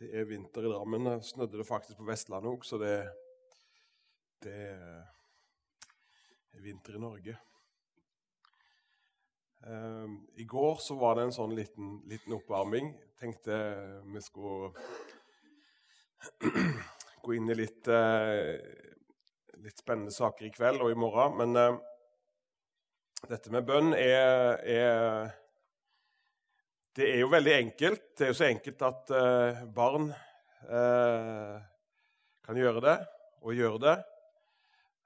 Det er vinter i Drammen. Snødde det faktisk på Vestlandet òg, så det, det er vinter i Norge. Um, I går så var det en sånn liten, liten oppvarming. Tenkte vi skulle gå inn i litt, uh, litt spennende saker i kveld og i morgen. Men uh, dette med bønn er, er det er jo veldig enkelt. Det er jo så enkelt at uh, barn uh, kan gjøre det, og gjøre det.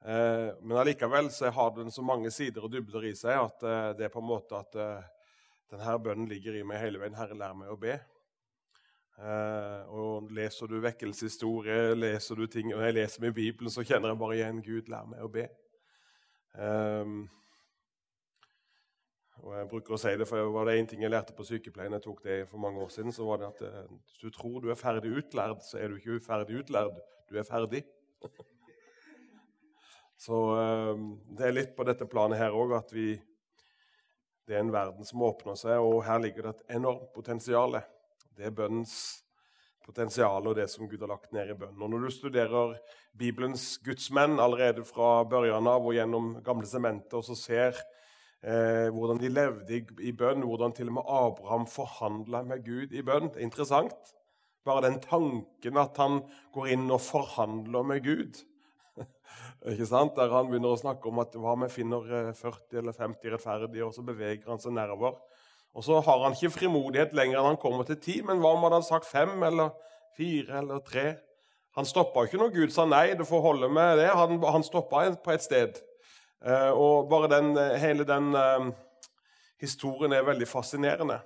Uh, men allikevel har den så mange sider og dybder i seg at det er på en måte at denne bønnen ligger i meg hele veien. Herre, lær meg å be. og Leser du vekkelseshistorie, leser du ting, og jeg leser med Bibelen, så kjenner jeg bare igjen Gud, lær meg å be. Uh, og jeg bruker å si det, for Var det én ting jeg lærte på sykepleien, jeg tok det for mange år siden, så var det at eh, hvis du tror du er ferdig utlærd, så er du ikke ferdig utlærd. Du er ferdig. så eh, det er litt på dette planet her òg at vi Det er en verden som åpner seg, og her ligger det et enormt potensial. Det er bønnens potensial og det som Gud har lagt ned i bønnen. Og Når du studerer Bibelens gudsmenn allerede fra børjan av og gjennom gamle sementer, og så ser eh, hvordan de levde i, i, bønn, hvordan til og med Abraham forhandla med Gud i bønn. Det er interessant. Bare den tanken at han går inn og forhandler med Gud. Ikke sant? Der han begynner å snakke om at hva om jeg finner 40 eh, eller 50 rettferdige, og så beveger han seg nedover. Og så har han ikke frimodighet lenger enn han kommer til ti, men hva om han hadde sagt fem eller fire eller tre? Han stoppa ikke når Gud sa nei, det får holde med det. Han, han stoppa på et sted. Eh, og bare den, eh, hele den eh, historien er veldig fascinerende.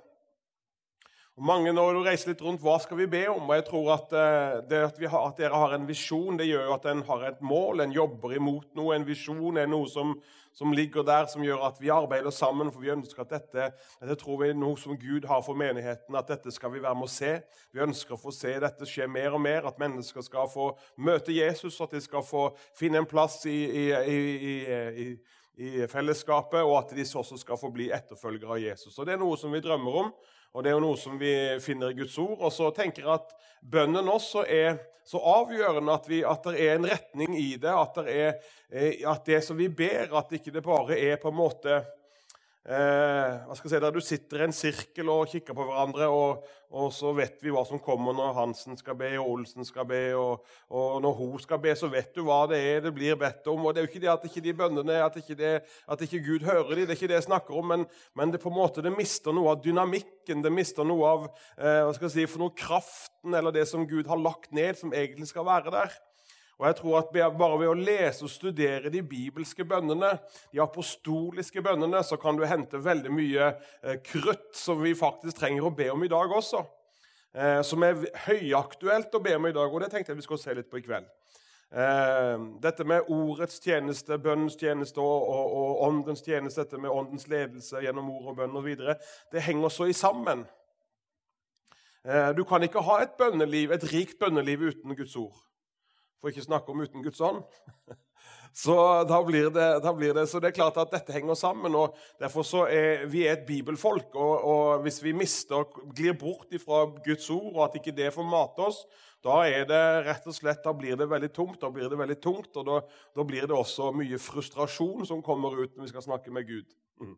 Mange Når du reiser litt rundt, hva skal vi be om? Og jeg tror at det at, har, at dere har en visjon, det gjør jo at en har et mål. En jobber imot noe. En visjon er noe som, som, ligger der, som gjør at vi arbeider sammen. For vi ønsker at dette, dette tror vi er noe som Gud har for menigheten. At dette skal vi være med å se. Vi ønsker å få se dette skje mer og mer. At mennesker skal få møte Jesus, at de skal få finne en plass i, i, i, i fellesskapet, og at de også skal få bli etterfølgere av Jesus. Og Det er noe som vi drømmer om. Og Det er jo noe som vi finner i Guds ord. Og så tenker jeg at bønnen også er så avgjørende at, at det er en retning i det. At det, er, eh, at det som vi ber, at ikke det bare er på en måte eh, hva skal jeg si, Der du sitter i en sirkel og kikker på hverandre, og, og, så vet vi hva som kommer når Hansen skal be, og Olsen skal be, og, og, når hun skal be, så vet du hva det er det blir bedt om. og Det er jo ikke det at ikke de bønnene, at ikke, det, at ikke Gud hører dem, det er ikke det jeg snakker om, men, men det på en måte det mister noe av dynamikken, det mister noe av eh, hva skal jeg si, for noe kraften eller det som Gud har lagt ned, som egentlig skal være der. Og jeg tror at Bare ved å lese og studere de bibelske bønnene, de apostoliske bønnene, så kan du hente veldig mye eh, krutt som vi faktisk trenger å be om i dag også. Eh, som er høyaktuelt å be om i dag, og det tenkte jeg vi skulle se litt på i kveld. Eh, dette med ordets tjeneste, bønnens tjeneste og, og, og åndens tjeneste, dette med åndens ledelse gjennom ord og bønn osv., det henger så i sammen. Du kan ikke ha et bønneliv, et rikt bønneliv uten Guds ord. For ikke snakke om uten Guds ånd. Så da blir, det, da blir det, så det er klart at dette henger sammen. og Derfor så er vi er et bibelfolk. Og, og hvis vi mister, glir bort fra Guds ord, og at ikke det får mate oss, da er det rett og slett, da blir det veldig tungt, Da blir det veldig tungt, og da, da blir det også mye frustrasjon som kommer ut når vi skal snakke med Gud. Mm.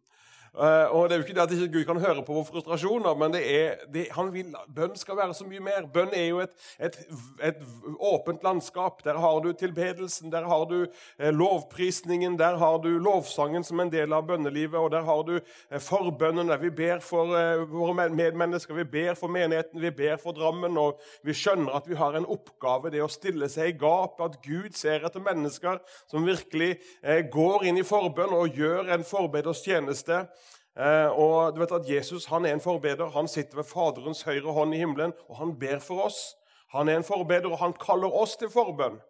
Uh, og Det er jo ikke det at ikke Gud kan høre på våre frustrasjoner, men det er, det, han vil, bønn skal være så mye mer. Bønn er jo et, et, et åpent landskap. Der har du tilbedelsen, der har du eh, lovprisningen, der har du lovsangen som en del av bønnelivet, og der har du eh, forbønnen der vi ber for eh, våre medmennesker, vi ber for menigheten, vi ber for Drammen. og Vi skjønner at vi har en oppgave, det å stille seg i gap, at Gud ser etter mennesker som virkelig eh, går inn i forbønn og gjør en forbeders tjeneste. Eh, og du vet at Jesus han er en forbeder. Han sitter ved Faderens høyre hånd i himmelen, og han ber for oss. Han er en forbeder, og han kaller oss til forbønn.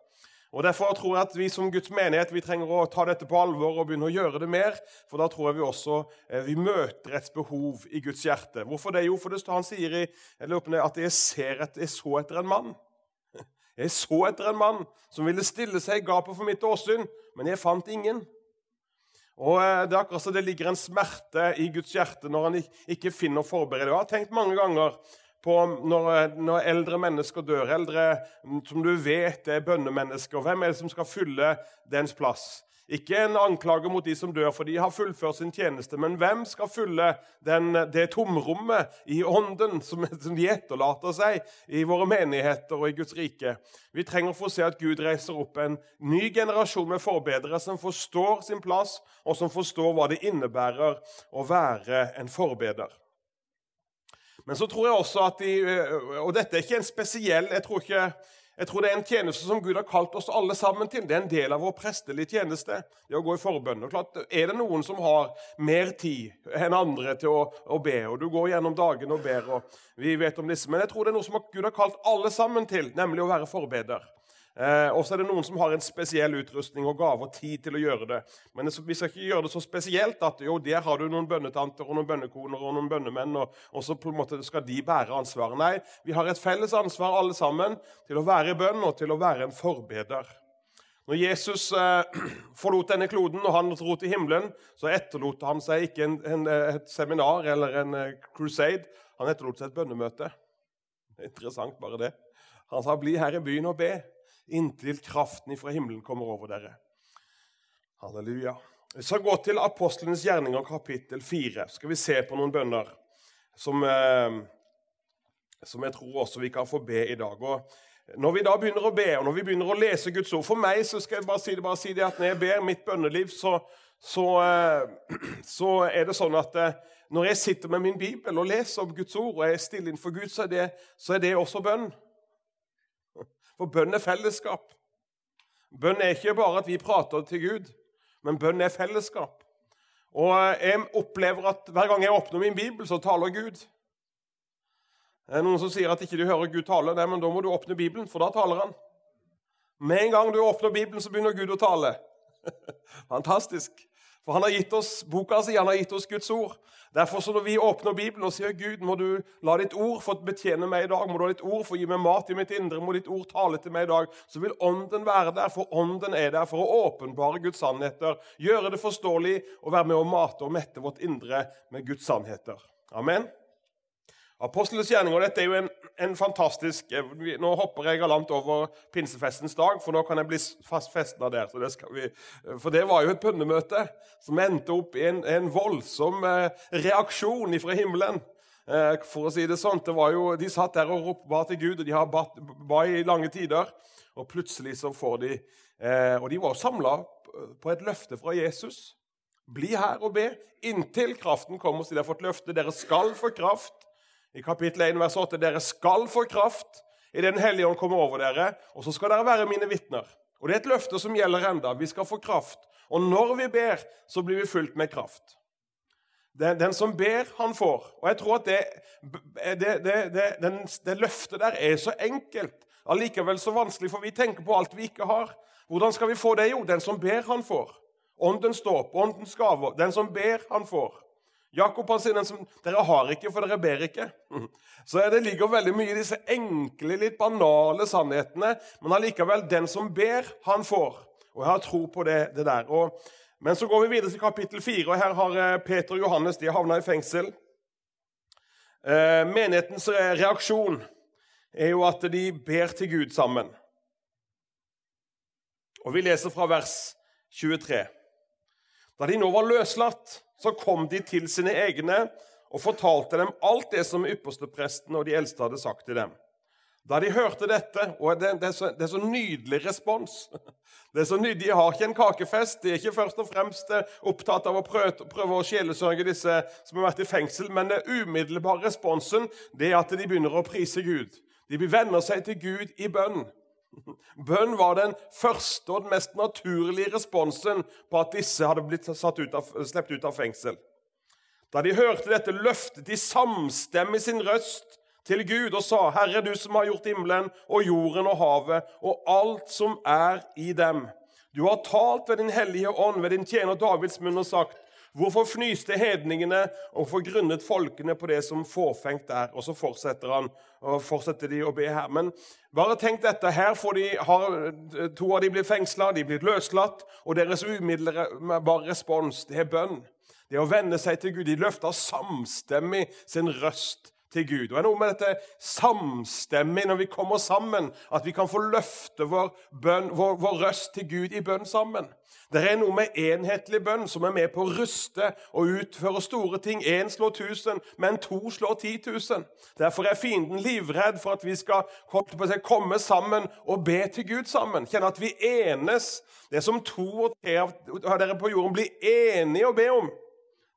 Og Derfor tror jeg at vi som Guds menighet vi trenger å ta dette på alvor og begynne å gjøre det mer. For da tror jeg vi også eh, vi møter et behov i Guds hjerte. Hvorfor det? Jo, for det står han sier i, at jeg, ser et, jeg så etter en mann. Jeg så etter en mann som ville stille seg i gapet for mitt åsyn, men jeg fant ingen. Og eh, Det er akkurat så det ligger en smerte i Guds hjerte når han ikke finner forberedt. Jeg har tenkt mange ganger på når, når, eldre mennesker dør, eldre som du vet er bønnemennesker. Hvem er det som skal fylle dens plass? Ikke en anklage mot de som dør, for de har fullført sin tjeneste. Men hvem skal fylle den, det tomrommet i ånden som, som, de etterlater seg i våre menigheter og i Guds rike? Vi trenger å se at Gud reiser opp en ny generasjon med forbedere som forstår sin plass, og som forstår hva det innebærer å være en forbeder. Men så tror jeg også at de, Og dette er ikke en spesiell jeg tror ikke jeg tror det er en tjeneste som Gud har kalt oss alle sammen til. Det er en del av vår prestelige tjeneste. det å gå i forbønn. Og klart, Er det noen som har mer tid enn andre til å, å, be, og du går gjennom dagen og ber, og vi vet om disse, men jeg tror det er noe som Gud har kalt alle sammen til, nemlig å være forbeder. Eh, og så er det noen som har en spesiell utrustning og gave og tid til å gjøre det. Men vi skal ikke gjøre det så spesielt at jo, der har du noen bønnetanter og noen bønnekoner og noen bønnemenn, og, og, så på en måte skal de bære ansvaret. Nei, vi har et felles ansvar alle sammen til å være i bønn og til å være en forbeder. Når Jesus eh, forlot denne kloden og han dro til himmelen, så etterlot han seg ikke en, en, et seminar eller en uh, crusade. Han etterlot seg et bønnemøte. Interessant, bare det. Han sa 'bli her i byen og be' inntil kraften ifra himmelen kommer over dere. Halleluja. Vi skal gå til apostlenes gjerninger, kapittel 4. Skal vi se på noen bønner som, eh, som jeg tror også vi kan få be i dag. Og når vi da begynner å be, og når vi begynner å lese Guds ord For meg så skal jeg bare si det, bare si det at når jeg ber mitt bønneliv, så, så, eh, så er det sånn at eh, når jeg sitter med min bibel og leser om Guds ord, og jeg er stille innenfor Gud, så er det, så er det også bønn. For bønn er fellesskap. Bønn er ikke bare at vi prater til Gud, men bønn er fellesskap. Og jeg opplever at hver gang jeg åpner min bibel, så taler Gud. Det er noen som sier at ikke du hører Gud tale. Nei, men da må du åpne Bibelen, for da taler han. Med en gang du åpner Bibelen, så begynner Gud å tale. Fantastisk. For han har gitt oss boka si, han har gitt oss Guds ord. Derfor så Når vi åpner Bibelen og sier Gud, må du la ditt ord få betjene meg i dag, må du ha ditt ord få gi meg mat i mitt indre, må ditt ord tale til meg i dag, så vil Ånden være der, for Ånden er der for å åpenbare Guds sannheter, gjøre det forståelig og være med å mate og mette vårt indre med Guds sannheter. Amen. Apostlenes gjerninger dette er jo en, en, fantastisk eh, Nå hopper jeg galant over pinsefestens dag, for nå kan jeg bli festna der. Det vi, eh, for det var jo et bønnemøte som endte opp i en, en voldsom eh, reaksjon fra himmelen. For å si det sånn, det var jo, De satt der og ropte til Gud, og de har ba, ba i lange tider. Og plutselig så får de Og de var samla på et løfte fra Jesus. Bli her og be inntil kraften kommer, så de har fått løfte. Dere skal få kraft i kapittel 1, vers 8.: Dere skal få kraft i Den hellige ånd kommer over dere, og så skal dere være mine vitner. Og Det er et løfte som gjelder enda. Vi skal få kraft. Og når vi ber, så blir vi fulgt med kraft. Den, den som ber, han får. Og jeg tror at det, det, det, den, det løftet der er så enkelt, allikevel så vanskelig, for vi tenker på alt vi ikke har. Hvordan skal vi få det? Jo, den som ber, han får. Åndens dåp, åndens gaver. Den som ber, han får. Jakob han sier den som dere har ikke, for dere ber ikke. Så Det ligger veldig mye i disse enkle, litt banale sannhetene. Men allikevel, den som ber, han får. Og jeg har tro på det, det der. Og, men så går vi videre til kapittel 4, og her har eh, Peter og Johannes de havna i fengsel. Eh, menighetens reaksjon er jo at de ber til Gud sammen. Og vi leser fra vers 23. Da de nå var løslatt, så kom de til sine egne og fortalte dem alt det som ypperstepresten og de eldste hadde sagt til dem. Da de hørte dette og det, er så, det, er så, nydelig respons det er så nydelig, De har ikke en kakefest. De er ikke først og fremst eh, opptatt av å prøve, å sjelesørge disse som har vært i fengsel, men den umiddelbare responsen det er at de begynner å prise Gud. De venner seg til Gud i bønn. Bønn var den første og den mest naturlige responsen på at disse hadde blitt ut av, sluppet ut av fengsel. Da de hørte dette, løftet de samstemmig sin røst til Gud og sa, 'Herre, du som har gjort himmelen og jorden og havet og alt som er i dem.' 'Du har talt ved Din hellige ånd, ved din tjener Davids munn og sagt:" Hvorfor fnyste hedningene og forgrunnet folkene på det som fåfengt er? Og så fortsetter han, og fortsetter de å be her. Men bare tenk dette. Her de, har to av de blitt fengsla, de blitt løslatt, og deres umiddelbare respons det er bønn. Det er å venne seg til Gud. De løfter samstemmig sin røst til Gud. Og det er noe med dette samstemmig når vi kommer sammen, at vi kan få løfte vår, bønn, vår, vår røst til Gud i bønn sammen. Det er noe med enhetlig bønn som er med på å ruste og utføre store ting. Én slår tusen, men to slår ti tusen. Derfor er fienden livredd for at vi skal komme sammen og be til Gud sammen. Kjenne at vi enes. Det som to og tre av dere på jorden blir enige å be om.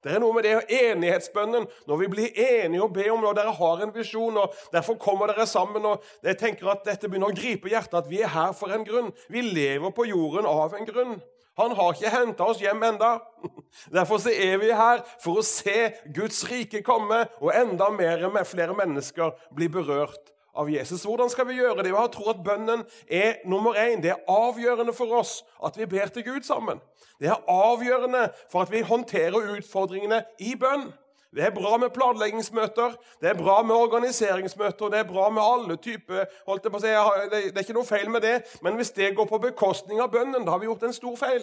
Det er noe med det enighetsbønnen, når vi blir enige og ber om når dere har en visjon. og Derfor kommer dere sammen. og Jeg tenker at Dette begynner å gripe hjertet, at vi er her for en grunn. Vi lever på jorden av en grunn. Han har ikke henta oss hjem enda. Derfor så er vi her for å se Guds rike komme, og enda mer med flere mennesker bli berørt av Jesus. Hvordan skal vi gjøre det? Jeg tror at bønnen er nummer én. Det er avgjørende for oss at vi ber til Gud sammen. Det er avgjørende for at vi håndterer utfordringene i bønn. Det er bra med planleggingsmøter, det er bra med organiseringsmøter, det er bra med alle typer holdt jeg på å si, Det er ikke noe feil med det, men hvis det går på bekostning av bønnen, da har vi gjort en stor feil.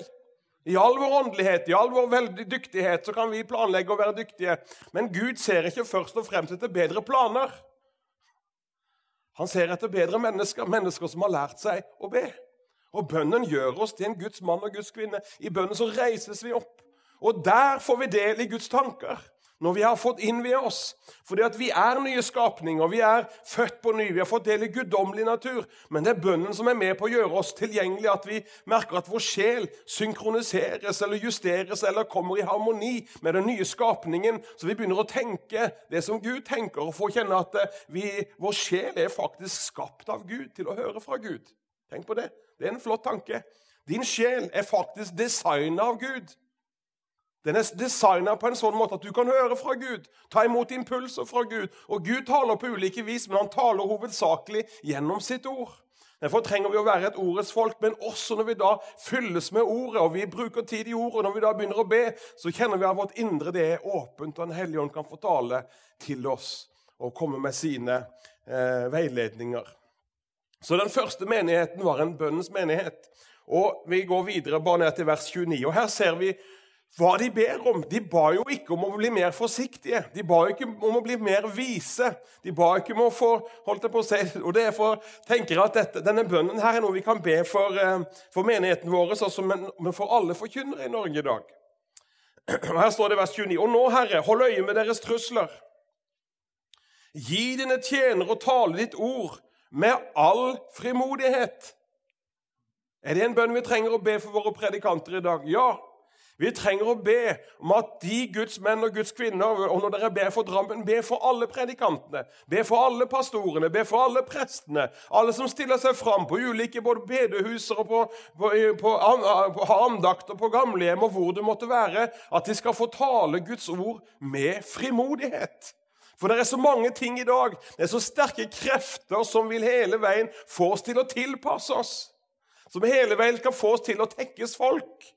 I all vår åndelighet, i all vår veldig dyktighet, så kan vi planlegge å være dyktige. Men Gud ser ikke først og fremst etter bedre planer. Han ser etter bedre mennesker, mennesker som har lært seg å be. Og bønnen gjør oss til en Guds mann og Guds kvinne. I bønnen så reises vi opp. Og der får vi del i Guds tanker. Når vi har fått innvia oss. Fordi at vi er nye skapninger. Vi er født på ny. Vi har fått del i guddommelig natur. Men det er bønnen som er med på å gjøre oss tilgjengelig, at vi merker at vår sjel synkroniseres eller justeres eller kommer i harmoni med den nye skapningen. Så vi begynner å tenke det som Gud tenker, og få kjenne at vi, vår sjel er faktisk skapt av Gud til å høre fra Gud. Tenk på det. Det er en flott tanke. Din sjel er faktisk designa av Gud. Den er designa på en sånn måte at du kan høre fra Gud, ta imot impulser fra Gud. Og Gud taler på ulike vis, men han taler hovedsakelig gjennom sitt ord. Derfor trenger vi å være et ordets folk, men også når vi da fylles med ordet, og vi bruker tid i ordet, og når vi da begynner å be, så kjenner vi at vårt indre det er åpent, og Den hellige ånd kan få tale til oss og komme med sine eh, veiledninger. Så den første menigheten var en bønnens menighet. Og Vi går videre bare ned til vers 29. og Her ser vi hva de ber om. De ba jo ikke om å bli mer forsiktige. De ba ikke om å bli mer vise. De ba ikke om å få holdt det på si, og det er for, tenker at dette, Denne bønnen her er noe vi kan be for, eh, for menigheten vår, men, men for alle forkynnere i Norge i dag. Og Her står det vers 29. Og nå, Herre, hold øye med deres trusler. Gi dine tjenere å tale ditt ord med all frimodighet. Er det en bønn vi trenger å be for våre predikanter i dag? Ja. Vi trenger å be om at de Guds menn og Guds kvinner og når dere ber for Drammen, be for alle predikantene, be for alle pastorene, be for alle prestene, alle som stiller seg fram på ulike både bedehuser og på, på, på, på andakter på gamlehjem og hvor det måtte være, at de skal få tale Guds ord med frimodighet. For det er så mange ting i dag, det er så sterke krefter som vil hele veien få oss til å tilpasse oss. Som hele veien skal få oss til å tekkes folk.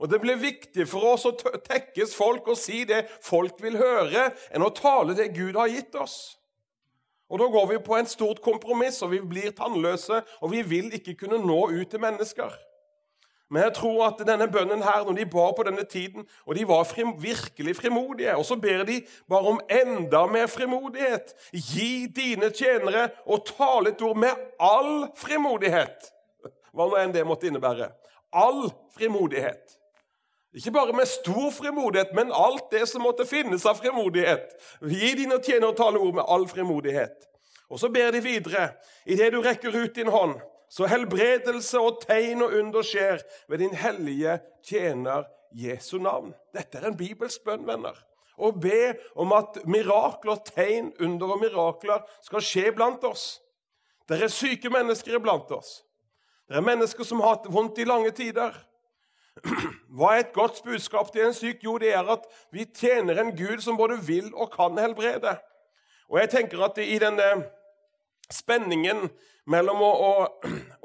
Og Det blir viktig for oss å tekkes folk og si det folk vil høre, enn å tale det Gud har gitt oss. Og Da går vi på en stort kompromiss, og vi blir tannløse, og vi vil ikke kunne nå ut til mennesker. Men jeg tror at denne bønnen her, når de ba på denne tiden, og de var frim, virkelig frimodige, og så ber de bare om enda mer frimodighet. Gi dine tjenere og tale et ord med all frimodighet. Hva nå enn det måtte innebære. All frimodighet. Ikke bare med stor frimodighet, men alt det som måtte finnes av frimodighet. Gi dine tjenere og tale ord med all frimodighet. Og så ber de videre. Idet du rekker ut din hånd, så helbredelse og tegn og under skjer ved din hellige tjener Jesu navn. Dette er en bibelsk bønn, venner. Å be om at mirakler, tegn, under og mirakler skal skje blant oss. Det er syke mennesker iblant oss. Det er mennesker som har hatt vondt i lange tider. Hva er et godt budskap til en syk? Jo, det er at vi tjener en Gud som både vil og kan helbrede. Og jeg tenker at i denne spenningen mellom å, å,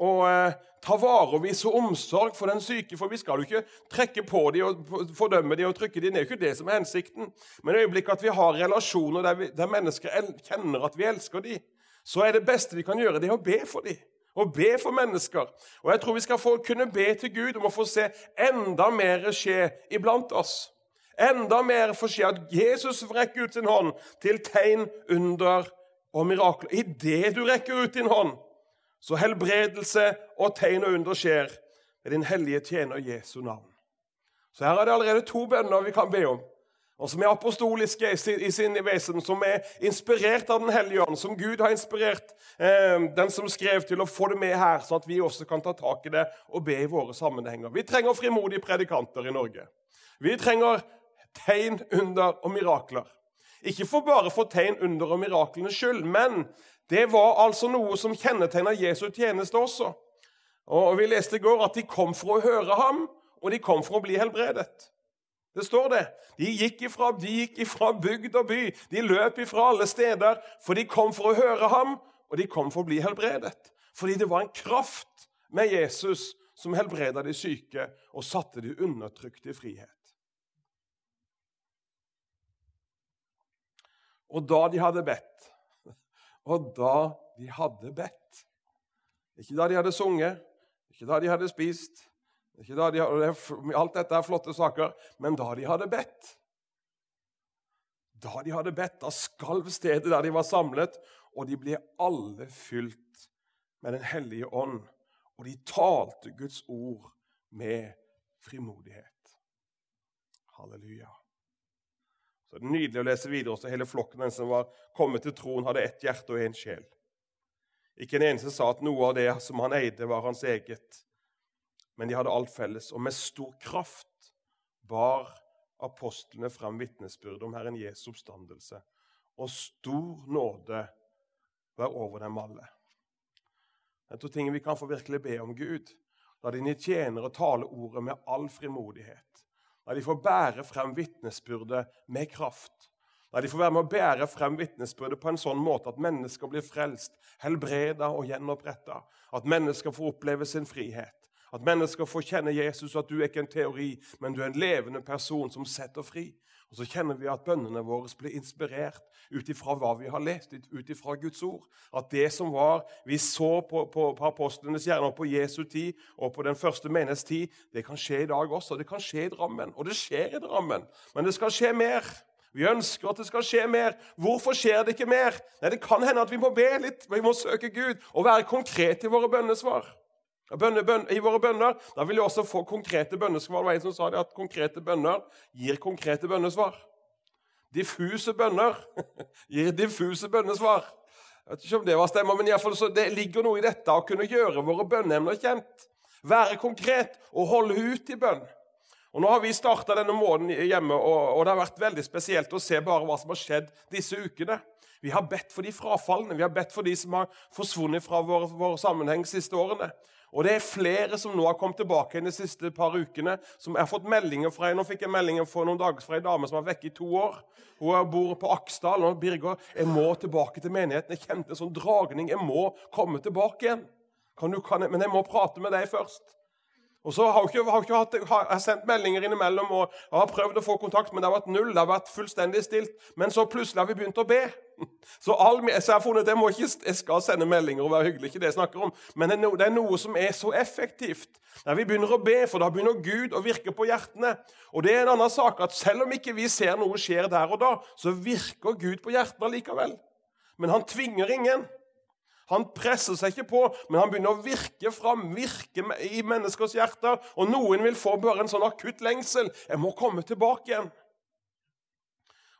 å eh, ta vare og vise omsorg for den syke. For vi skal jo ikke trekke på dem og fordømme dem og trykke dem. Det er jo ikke det som er hensikten. Men i øyeblikket at vi har relasjoner der, vi, der mennesker kjenner at vi elsker dem, så er det beste vi kan gjøre, det å be for dem. Og be for mennesker. Og jeg tror vi skal få, kunne be til Gud om å få se enda mer skje iblant oss. Enda mer få skje at Jesus rekker ut sin hånd til tegn, under og mirakler. Idet du rekker ut din hånd, så helbredelse og tegn og under skjer ved din hellige tjener Jesu navn. Så her er det allerede to bønner vi kan be om og som er apostoliske i sin vesen, som er inspirert av Den hellige ånd, som Gud har inspirert eh, den som skrev, til å få det med her, sånn at vi også kan ta tak i det og be i våre sammenhenger. Vi trenger frimodige predikanter i Norge. Vi trenger tegn, under og mirakler. Ikke for bare for tegn, under og miraklenes skyld, men det var altså noe som kjennetegna Jesu tjeneste også. Og Vi leste i går at de kom for å høre ham, og de kom for å bli helbredet. Det står det. De gikk ifra, de gikk ifra bygd og by. De løp ifra alle steder, for de kom for å høre ham, og de kom for å bli helbredet. Fordi det var en kraft med Jesus som helbreda de syke og satte de undertrykte i frihet. Og da de hadde bedt Og da de hadde bedt Ikke da de hadde sunget, ikke da de hadde spist, ikke da de, alt dette er flotte saker, men da de hadde bedt. Da de hadde bedt, da skalv stedet der de var samlet, og de ble alle fylt med Den hellige ånd. Og de talte Guds ord med frimodighet. Halleluja. Så det er Nydelig å lese videre. Også hele flokken den som var kommet til troen, hadde ett hjerte og én sjel. Ikke en eneste sa at noe av det som han eide, var hans eget men de hadde alt felles. Og med stor kraft bar apostlene fram vitnesbyrd om Herren Jesu oppstandelse. Og stor nåde var over dem alle. Det er to ting vi kan få virkelig be om Gud. La dine tjenere tale ordet med all frimodighet. La de få bære frem vitnesbyrdet med kraft. La de få være med å bære frem vitnesbyrdet på en sånn måte at mennesker blir frelst, helbreda og gjenoppretta. At mennesker får oppleve sin frihet. At mennesker får kjenne Jesus, at du er ikke en teori, men du er en levende person som setter fri. Og Så kjenner vi at bønnene våre blir inspirert ut ifra hva vi har lest, ut ifra Guds ord. At det som var vi så på, på, på apostlenes gjerninger på Jesu tid og på den første menighets tid, det kan skje i dag også. Det kan skje i Drammen, og det skjer i Drammen. Men det skal skje mer. Vi ønsker at det skal skje mer. Hvorfor skjer det ikke mer? Nei, Det kan hende at vi må be litt, vi må søke Gud og være konkrete i våre bønnesvar. Bønne, bønne, I våre bønner da vil vi også få konkrete bønnesvar. Det var en som sa det at konkrete bønner gir konkrete bønnesvar. Diffuse bønner gir diffuse bønnesvar. Jeg vet ikke om Det var stemmer, men i fall det ligger noe i dette å kunne gjøre våre bønneemner kjent. Være konkret og holde ut i bønn. Og Nå har vi starta denne måneden hjemme, og, det har vært veldig spesielt å se bare hva som har skjedd disse ukene. Vi har bedt for de frafalne, vi har bedt for de som har forsvunnet fra vår, vår sammenheng de siste årene. Og det er flere som nå har kommet tilbake de siste par ukene. som jeg har fått meldinger fra, Nå fikk jeg meldinger for noen dager fra en dame som var vekke i to år. Hun bor på Aksdal. og Birger, jeg må tilbake til menigheten. Jeg kjente en sånn dragning. Jeg må komme tilbake igjen. Kan du, kan jeg, men jeg må prate med deg først. Og så har jeg, ikke, hatt, har jeg sendt meldinger innimellom og har prøvd å få kontakt, men det har vært null. det har vært fullstendig stilt. Men så plutselig har vi begynt å be. Så, all, så jeg har funnet jeg, må ikke, jeg skal sende meldinger og være hyggelig, ikke det jeg snakker om. Men det er, noe, det er noe som er så effektivt når vi begynner å be, for da begynner Gud å virke på hjertene. Og det er en annen sak at selv om ikke vi ser noe skjer der og da, så virker Gud på hjertene likevel. Men han tvinger ingen. Han presser seg ikke på, men han begynner å virke fram, virke i menneskers hjerter. Og noen vil få bare en sånn akutt lengsel. Jeg må komme tilbake igjen.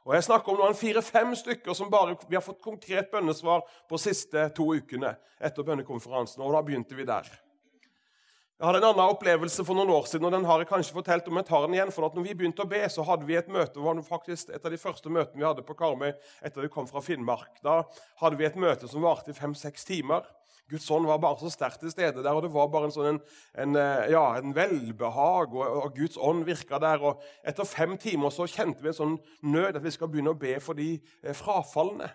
Og Jeg snakker om noen fire-fem stykker som bare vi har fått konkret bønnesvar på de siste to ukene etter bønnekonferansen. og da begynte vi der. Jeg hadde en annen opplevelse for noen år siden, og den har jeg kanskje fortalt om. jeg tar den igjen, for at når vi begynte å be, så hadde vi et møte, var faktisk et av de første møtene vi hadde på Karmøy etter vi kom fra Finnmark. Da hadde vi et møte som varte i fem-seks timer. Guds ånd var bare så sterkt til stede der, og det var bare en sånn en, en, eh, ja, en velbehag, og, og, Guds ånd virka der. og Etter fem timer så kjente vi en sånn nød at vi skal begynne å be for de eh, frafalne.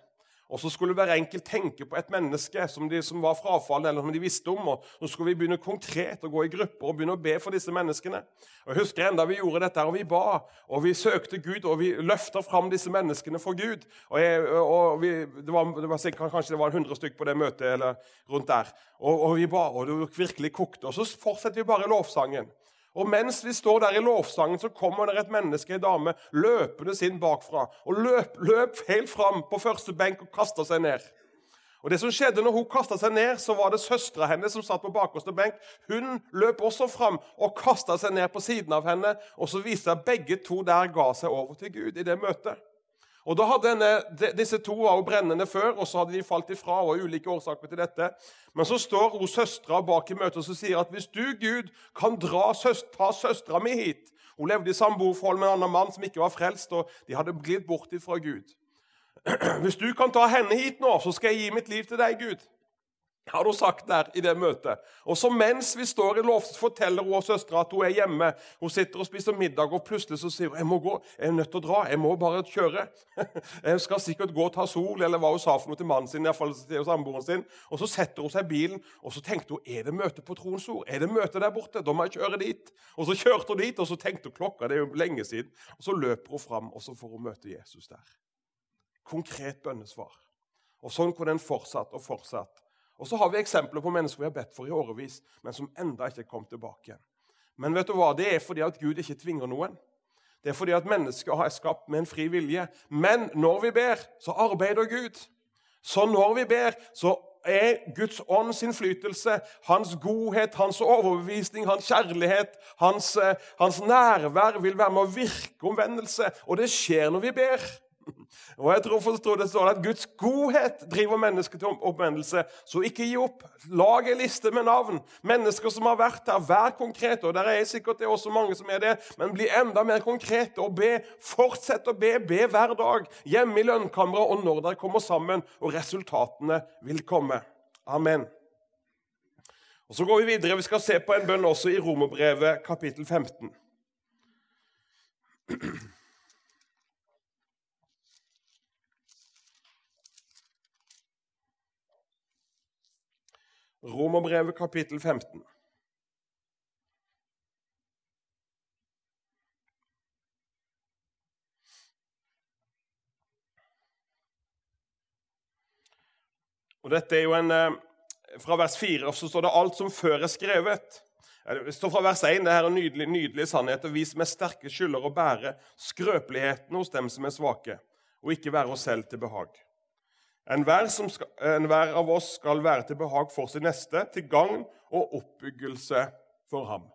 Og så skulle hver enkelt tenke på et menneske som, de, som var frafallet, eller som de visste om. og Så skulle vi begynne konkret å gå i grupper og begynne å be for disse menneskene. Og Jeg husker enda vi gjorde dette, og vi ba, og vi søkte Gud, og vi løfta fram disse menneskene for Gud. Og, jeg, og vi, det, var, det var Kanskje det var 100 stykk på det møtet, eller rundt der. Og, og vi ba, og det virkelig kokte. Og så fortsetter vi bare lovsangen. Og mens vi står der i lovsangen, så kommer det et menneske, en dame, løpende inn bakfra. Og løp, løp helt fram på første benk og kasta seg ned. Og det som skjedde når hun kasta seg ned, så var det søstera hennes som satt på bakerste benk. Hun løp også fram og kasta seg ned på siden av henne. Og så viste det at begge to der ga seg over til Gud i det møtet. Og da hadde denne, Disse to var jo brennende før, og så hadde de falt ifra. og ulike årsaker til dette. Men så står hun søstera bak i møtet og sier at hvis du, Gud, kan dra søst, ta søstera mi hit Hun levde i samboerforhold med en annen mann som ikke var frelst, og de hadde glidd bort ifra Gud. Hvis du kan ta henne hit nå, så skal jeg gi mitt liv til deg, Gud har hun sagt der i det møtet. Og så mens vi står i lov, forteller hun søstera at hun er hjemme. Hun sitter og spiser middag, og plutselig så sier hun jeg må gå, jeg er nødt til å dra. Jeg må bare kjøre. Jeg skal sikkert gå og ta sol, eller hva hun sa for noe til mannen sin. I fall til samboeren sin. Og Så setter hun seg i bilen, og så tenkte hun er det møte på Troens Ord. Er det møte der borte? Da må jeg kjøre dit. Og Så kjørte hun dit, og så tenkte hun klokka det er jo lenge siden. Og Så løper hun fram, og så får hun møte Jesus der. Konkret bønnesvar. Og Sånn kunne en fortsatt og fortsatt. Og så har vi eksempler på mennesker vi har bedt for i årevis, men som enda ikke kom tilbake. Men vet du hva? det er fordi at Gud ikke tvinger noen. Det er fordi at mennesker har skapt med en fri vilje. Men når vi ber, så arbeider Gud. Så når vi ber, så er Guds ånds innflytelse, hans godhet, hans overbevisning, hans kjærlighet, hans, eh, hans nærvær vil være med å virke omvendelse. Og det skjer når vi ber. Og jeg tror forstår det står at Guds godhet driver mennesket til oppvendelse. Så ikke gi opp. Lag en liste med navn. Mennesker som har vært her. Vær konkrete. Og der er sikkert det også mange som er det. Men bli enda mer konkrete og be. Fortsett å be. Be hver dag. Hjemme i lønnkammeret og når dere kommer sammen. Og resultatene vil komme. Amen. Og Så går vi videre. Vi skal se på en bønn også i Romerbrevet kapittel 15. Romerbrevet kapittel 15. Og dette er jo en, eh, Fra vers 4 så står det alt som før er skrevet. Det står fra vers 1 det her er nydelige, nydelig sannhet. Og vi som er sterke, skylder å bære skrøpeligheten hos dem som er svake, og ikke være oss selv til behag. Enhver, enhver av oss skal være til behag for sin neste, til gagn og oppbyggelse for ham.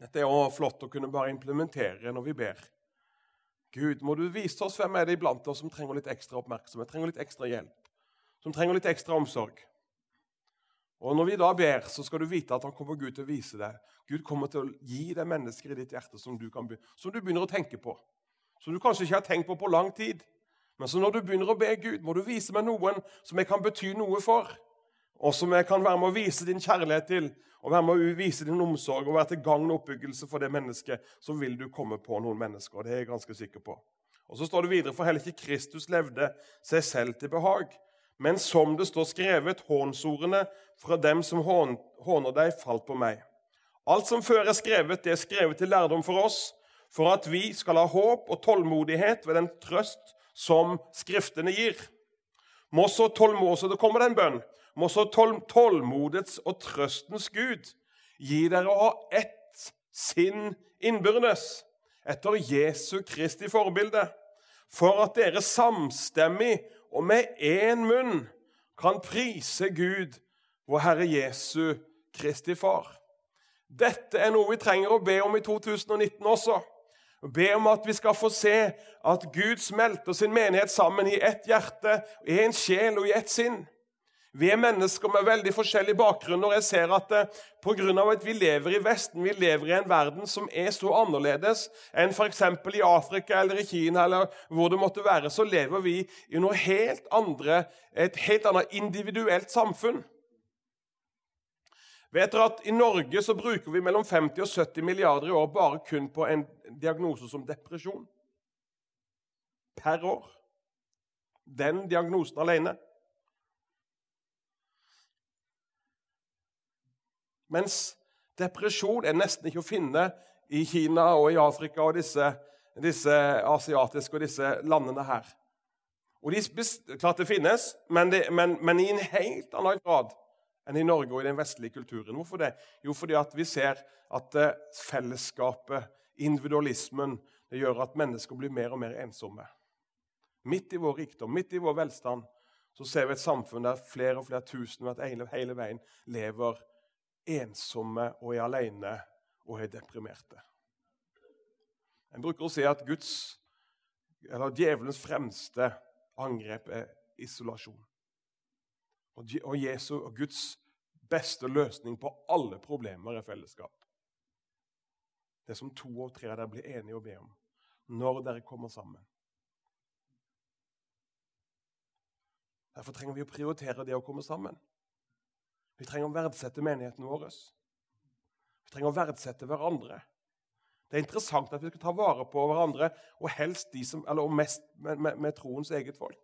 Dette er jo flott å kunne bare implementere når vi ber. Gud, må du vise oss hvem er det iblant oss som trenger litt ekstra oppmerksomhet, trenger litt ekstra hjelp, som trenger litt ekstra omsorg. Og Når vi da ber, så skal du vite at han kommer Gud til å vise deg. Gud kommer til å gi deg mennesker i ditt hjerte som du, kan, som du begynner å tenke på. Som du kanskje ikke har tenkt på på lang tid. Men så når du begynner å be Gud, må du vise meg noen som jeg kan bety noe for, og som jeg kan være med å vise din kjærlighet til, og være med å vise din omsorg og være til gagn og oppbyggelse for det mennesket, så vil du komme på noen mennesker. og det er jeg ganske sikker på. Og Så står det videre, for heller ikke Kristus levde seg selv til behag. Men som det står skrevet, hånsordene fra dem som håner deg, falt på meg. Alt som før er skrevet, det er skrevet til lærdom for oss, for at vi skal ha håp og tålmodighet ved den trøst som Skriftene gir. Må så tålmodig, Det kommer det en. Må så tål, tålmodets og trøstens Gud gi dere å ha ett sinn innbyrdes, etter Jesu Kristi forbilde, for at dere samstemmig og med én munn kan prise Gud, vår Herre Jesu Kristi Far. Dette er noe vi trenger å be om i 2019 også og be om at vi skal få se at Gud smelter sin menighet sammen i ett hjerte, i en sjel og i ett sinn. Vi er mennesker med veldig forskjellig bakgrunn. og jeg ser at pga. grunn av at vi lever i Vesten, vi lever i en verden som er så annerledes enn f.eks. i Afrika eller i Kina, eller hvor det måtte være, så lever vi i noe helt andre, et helt annet individuelt samfunn. Vet dere at I Norge så bruker vi mellom 50 og 70 milliarder i år bare kun på en diagnose som depresjon. Per år. Den diagnosen alene. Mens depresjon er nesten ikke å finne i Kina og i Afrika og disse, disse asiatiske og disse landene her. Og de, Klart det finnes, men, det, men, men i en helt annen grad enn i Norge og i den vestlige kulturen. Hvorfor det? Jo, fordi vi ser at eh, fellesskapet, individualismen, det gjør at mennesker blir mer og mer ensomme. Midt i vår rikdom, midt i vår velstand, så ser vi et samfunn der flere og flere tusen hele, hele veien lever ensomme og er alene og er deprimerte. En bruker å si at Guds, eller djevelens fremste angrep er isolasjon. Og Jesu og Guds beste løsning på alle problemer er fellesskap. Det som to og tre av dere blir enige å be om når dere kommer sammen. Derfor trenger vi å prioritere det å komme sammen. Vi trenger å verdsette menigheten vår. Vi trenger å verdsette hverandre. Det er interessant at vi skal ta vare på hverandre, og helst de som, eller mest med, med, med troens eget folk.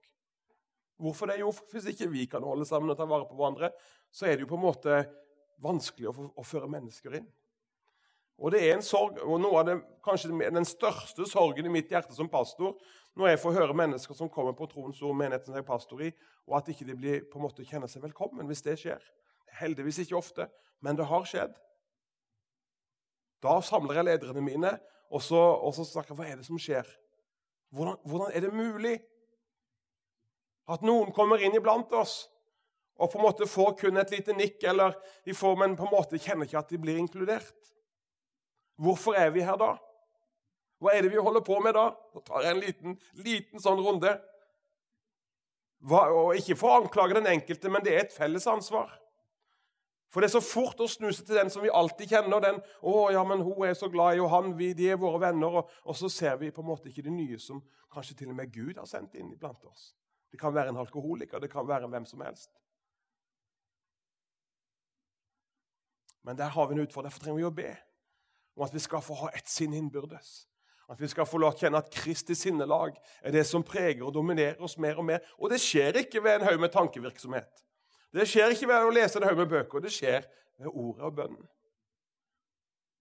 Hvorfor det? Jo, Hvis ikke vi kan holde sammen og ta vare på hverandre, så er det jo på en måte vanskelig å, å føre mennesker inn. Og det er en sorg, og noe av det, kanskje den største sorgen i mitt hjerte som pastor, når jeg får høre mennesker som kommer på troens ord, menigheten jeg er pastor i, og at ikke de blir, på en måte kjenner seg velkommen hvis det skjer. Heldigvis ikke ofte, men det har skjedd. Da samler jeg lederne mine og så, og så snakker jeg hva er det som skjer. Hvordan, hvordan er det mulig at noen kommer inn iblant oss og på en måte får kun et lite nikk, eller de får, men på en måte kjenner ikke at de blir inkludert? Hvorfor er vi her da? Hva er det vi holder på med da? Nå tar jeg en liten, liten sånn runde. Hva, og Ikke for å anklage den enkelte, men det er et felles ansvar. For det er så fort å snu seg til den som vi alltid kjenner. den, 'Å, ja, men hun er så glad i, og han, vi, de er våre venner.' Og, og, så ser vi på en måte ikke det nye som kanskje til og med Gud har sendt inn blant oss. Det kan være en alkoholiker, det kan være hvem som helst. Men der har vi en utfordring. Derfor trenger vi å be om at vi skal få ha ett sinn innbyrdes. At vi skal få å kjenne at Kristi sinnelag er det som preger og dominerer oss mer og mer. Og det skjer ikke ved en haug med tankevirksomhet. Det skjer ikke ved å lese en haug med bøker. Det skjer ved ordet og bønnen.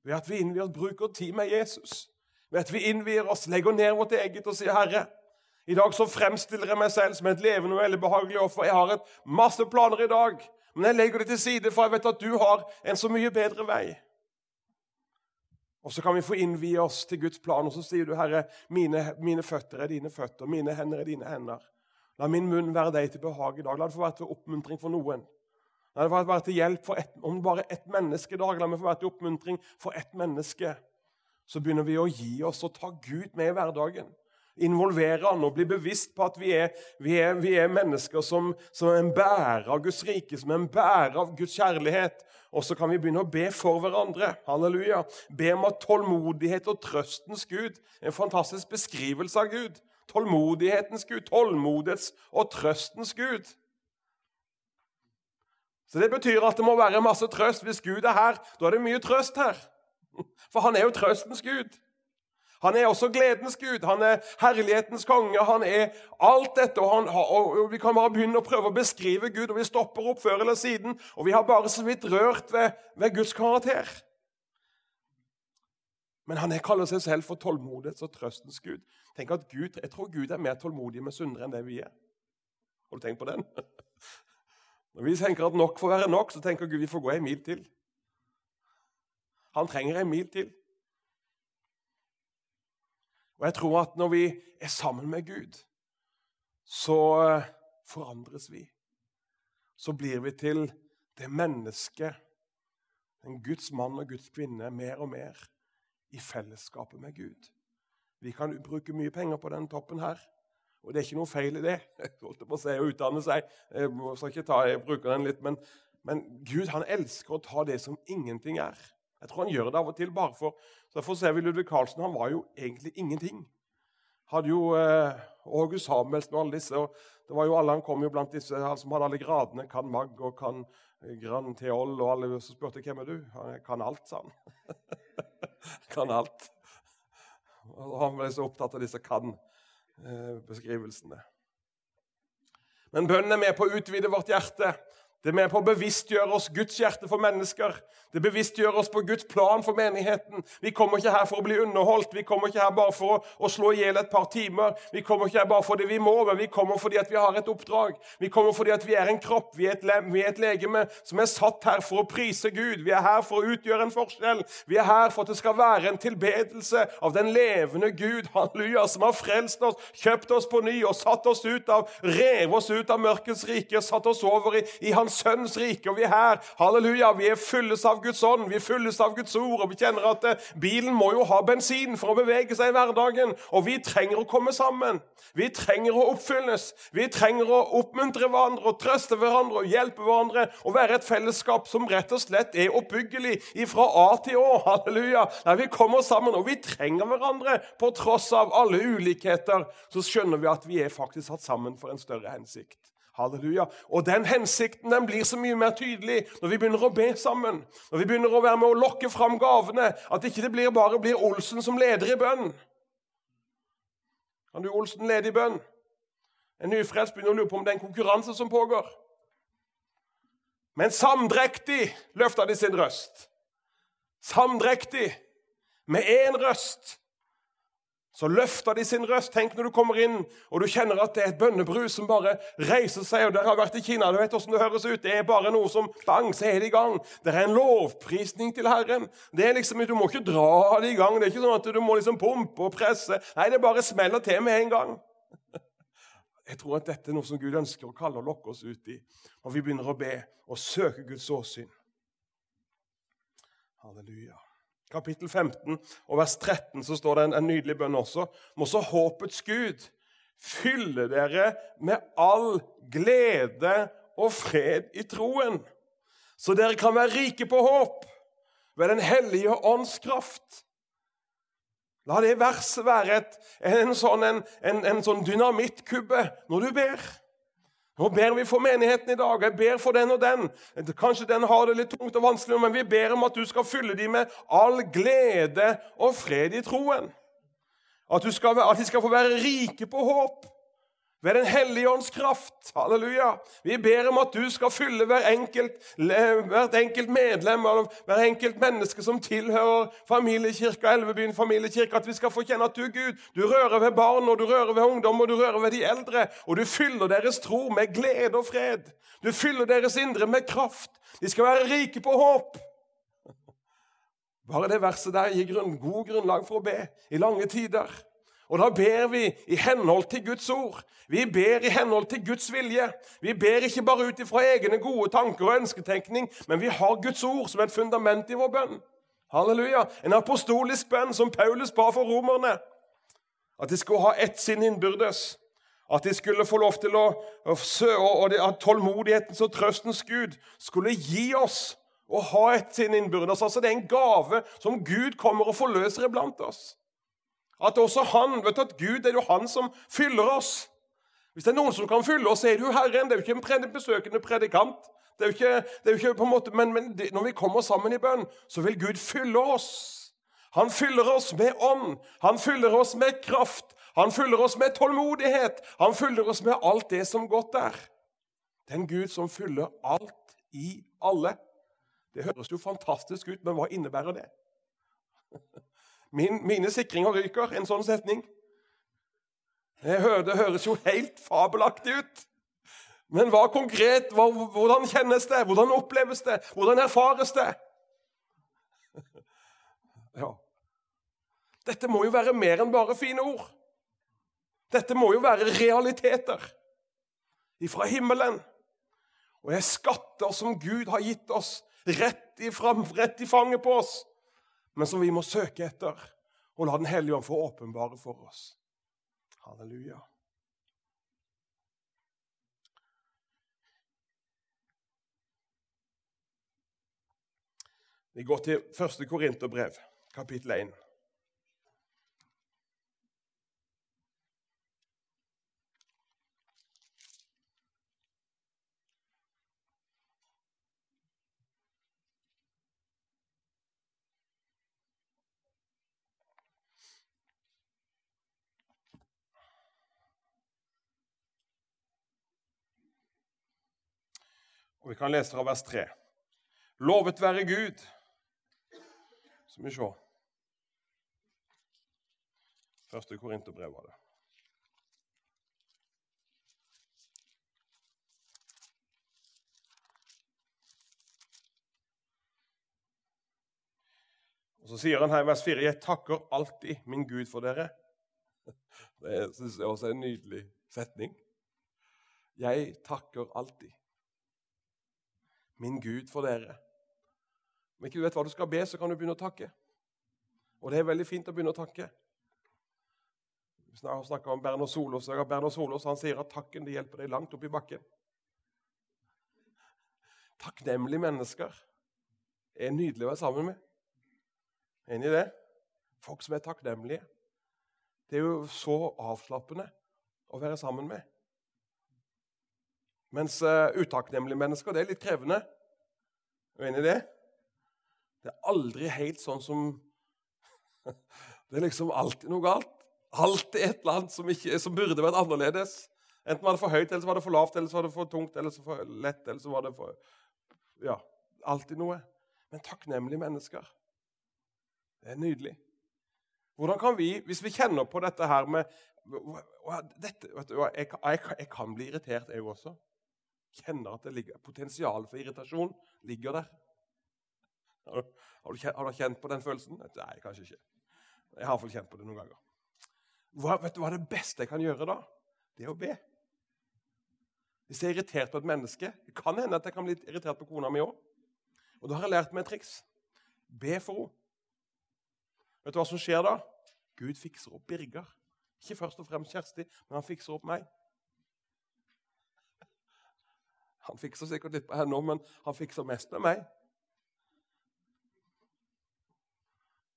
Ved at vi innvier oss, bruker tid med Jesus. Ved at vi innvier oss, legger ned vårt eget og sier, 'Herre, i dag så fremstiller jeg meg selv som et levende og veldig behagelig offer.' 'Jeg har et masse planer i dag, men jeg legger det til side, for jeg vet at du har en så mye bedre vei.' Og så kan vi få innvie oss til Guds plan, og så sier du, 'Herre, mine, mine føtter er dine føtter, mine hender er dine hender.' La min munn være deg til behag i dag. La det få være til oppmuntring for noen. La det få være til hjelp for et, om bare ett menneske i dag. La meg få være til oppmuntring for ett menneske. Så begynner vi å gi oss og ta Gud med i hverdagen involvere han og bli bevisst på at vi er, vi er, vi er mennesker som, som, er en bærer av Guds rike, som er en bærer av Guds kjærlighet. Og så kan vi begynne å be for hverandre. Halleluja. Be om at tålmodighet og trøstens Gud En fantastisk beskrivelse av Gud. Tålmodighetens Gud, tålmodighets og trøstens Gud. Så Det betyr at det må være masse trøst. Hvis Gud er her, da er det mye trøst her. For han er jo trøstens Gud. Han er også gledens gud, han er herlighetens konge, han er alt dette. Og, han, og, Vi kan bare begynne å prøve å beskrive Gud, og vi stopper opp før eller siden. Og vi har bare så vidt rørt ved, ved Guds karakter. Men han kaller seg selv for tålmodighets og trøstens gud. Tenk at Gud, Jeg tror Gud er mer tålmodig med syndere enn det vi er. Har du tenkt på den? Når vi tenker at nok får være nok, så tenker Gud vi får gå en mil til. Han trenger en mil til. Og jeg tror at når vi er sammen med Gud, så eh, forandres vi. Så blir vi til det mennesket, en Guds mann og Guds kvinne, mer og mer i fellesskapet med Gud. Vi kan bruke mye penger på den toppen her, og det er ikke noe feil i det. Jeg holdt på å si å utdanne seg. Jeg skal ikke ta, jeg bruker den litt, men, men Gud han elsker å ta det som ingenting er. Jeg tror han gjør det av og til bare for Derfor ser vi Ludvig Carlsen. Han var jo egentlig ingenting. Hadde jo eh, August Samuelsen og alle disse. og det var jo alle, Han kom jo blant disse han som hadde alle gradene. Kan Mag og kan eh, Gran Teol. Og alle som spurte hvem er du? Han kan alt, sa han. kan alt. Og han ble så opptatt av disse kan-beskrivelsene. Men bønnen er med på å utvide vårt hjerte Det er med på å bevisstgjøre oss Guds hjerte for mennesker. Det bevisstgjør oss på Guds plan for menigheten. Vi kommer ikke her for å bli underholdt. Vi kommer ikke her bare for å, slå i hjel et par timer. Vi kommer ikke her bare fordi vi må, men vi kommer fordi vi har et oppdrag. Vi kommer fordi vi er en kropp, vi er et, lem, vi er et legeme som er satt her for å prise Gud. Vi er her for å utgjøre en forskjell. Vi er her for at det skal være en tilbedelse av den levende Gud, halleluja, som har frelst oss, kjøpt oss på ny og satt oss ut av, rev oss ut av mørkets rike, satt oss over i, i hans hans sønns rike. Og vi er her. Halleluja. Vi er fylles av Guds ånd, vi er fylles av Guds ord. Og vi kjenner at eh, bilen må jo ha bensin for å bevege seg i hverdagen. Og vi trenger å komme sammen. Vi trenger å oppfylles. Vi trenger å oppmuntre hverandre og trøste hverandre og hjelpe hverandre. Og være et fellesskap som rett og slett er oppbyggelig fra A til Å. Halleluja. Der vi kommer sammen, og vi trenger hverandre på tross av alle ulikheter. Så skjønner vi at vi er faktisk satt sammen for en større hensikt. Halleluja. Og den hensikten den blir så mye mer tydelig når vi begynner å be sammen. Når vi begynner å være med å lokke fram gavene. At ikke det blir bare blir Olsen som leder i bønn. Kan du Olsen lede i bønn? En nyfrelst begynner å lure på om det er en konkurranse som pågår. Men samdrektig løfta de sin røst. Samdrektig, med én røst, så løfter de sin røst. Tenk når du kommer inn og du kjenner at det er et bønnebrus som bare reiser seg. og Dere har vært i Kina, du vet hvordan det høres ut. Det er bare noe som bang, så er det i gang. Det er en lovprisning til Herren. Det er liksom, Du må ikke dra det i gang. Det er ikke sånn at du må liksom pumpe og presse. Nei, det bare smeller til med en gang. Jeg tror at dette er noe som Gud ønsker å kalle og lokke oss ut i når vi begynner å be og søke Guds åsyn. Halleluja kapittel 15 og vers 13 så står det en, en nydelig bønn også. Må så håpets Gud fylle dere med all glede og fred i troen, så dere kan være rike på håp ved Den hellige ånds kraft. La det verset være et, en, sånn, en, en, sånn dynamittkubbe når du ber. Nå ber vi for menigheten i dag. Jeg ber for den og den. Kanskje den har det litt tungt og vanskelig, men vi ber om at du skal fylle dem med all glede og fred i troen. At, skal, at de skal få være rike på håp ved Den hellige ånds kraft. Halleluja. Vi ber om at du skal fylle hver enkelt, hvert enkelt medlem av hver enkelt menneske som tilhører familiekirka, Elvebyen familiekirke, at vi skal få kjenne at du, Gud, du rører ved barn, og du rører ved ungdom, og du rører ved de eldre, og du fyller deres tro med glede og fred. Du fyller deres indre med kraft. De skal være rike på håp. Bare det verset der gir grunn, god grunnlag for å be i lange tider. Og da ber vi i henhold til Guds ord. Vi ber i henhold til Guds vilje. Vi ber ikke bare ut ifra egne gode tanker og ønsketenkning, men vi har Guds ord som et fundament i vår bønn. Halleluja. En apostolisk bønn som Paulus ba for romerne. At de skulle ha ett sinn innbyrdes. At de skulle få lov til å, og at tålmodighetens og trøstens Gud skulle gi oss å ha ett sinn innbyrdes. Altså Det er en gave som Gud kommer og forløser iblant oss. At også han, vet du, at Gud er jo han som fyller oss. Hvis det er noen som kan fylle oss, er det jo Herren. Det er jo ikke en besøkende predikant. Det er jo ikke, er jo ikke på en måte, Men, men det, når vi kommer sammen i bønn, så vil Gud fylle oss. Han fyller oss med ånd. Han fyller oss med kraft. Han fyller oss med tålmodighet. Han fyller oss med alt det som godt er. Det er en Gud som fyller alt i alle. Det høres jo fantastisk ut, men hva innebærer det? Min, mine sikringer ryker. En sånn setning. Det, høres jo helt fabelaktig ut. Men hva konkret? Hvordan kjennes det? Hvordan oppleves det? Hvordan erfares det? Ja. Dette må jo være mer enn bare fine ord. Dette må jo være realiteter ifra himmelen. Og det er skatter som Gud har gitt oss rett, ifra, rett i fanget på oss men som vi må søke etter og la Den hellige ånd få åpenbare for oss. Halleluja. Vi går til første Korinterbrev, kapittel 1. Og Vi kan lese fra vers 3. Lovet være Gud. Så vi se. Første Korinterbrev var det. Og Så sier han her i vers 4.: Jeg takker alltid min Gud for dere. Det syns jeg også er en nydelig setning. Jeg takker alltid min Gud for dere. Om ikke du vet hva du skal be, så kan du begynne å takke. Og det er veldig fint å begynne å takke. Vi har snakka om Jeg Solås. Berner Solås han sier at takken det hjelper deg langt opp i bakken. Takknemlige mennesker er nydelig å være sammen med. Enig i det? Folk som er takknemlige. Det er jo så avslappende å være sammen med. Mens uh, utakknemlige mennesker det er litt krevende. Er du enig i det? Det er aldri helt sånn som Det er liksom alltid noe galt. Alltid et eller annet som, ikke, som burde vært annerledes. Enten var det for høyt, eller så var det for lavt, eller så var det for tungt, eller så for lett, eller så var det for Ja, alltid noe. Men takknemlige mennesker det er nydelig. Hvordan kan vi, hvis vi kjenner på dette her med dette, du, jeg, jeg, jeg, kan bli irritert, jeg også. Kjenner at det ligger, potensialet for irritasjon ligger der. Har du, har, du kjent, på den følelsen? Nei, kanskje ikke. Jeg har iallfall kjent på det noen ganger. Hva, vet du hva det beste jeg kan gjøre da? Det er å be. Hvis jeg er irritert på et menneske Det kan hende at jeg kan bli irritert på kona mi òg. Og da har jeg lært meg et triks. Be for henne. Vet du hva som skjer da? Gud fikser opp Birger. Ikke først og fremst Kjersti, men han fikser opp meg. Han fikser sikkert litt på henne òg, men han fikser mest med meg.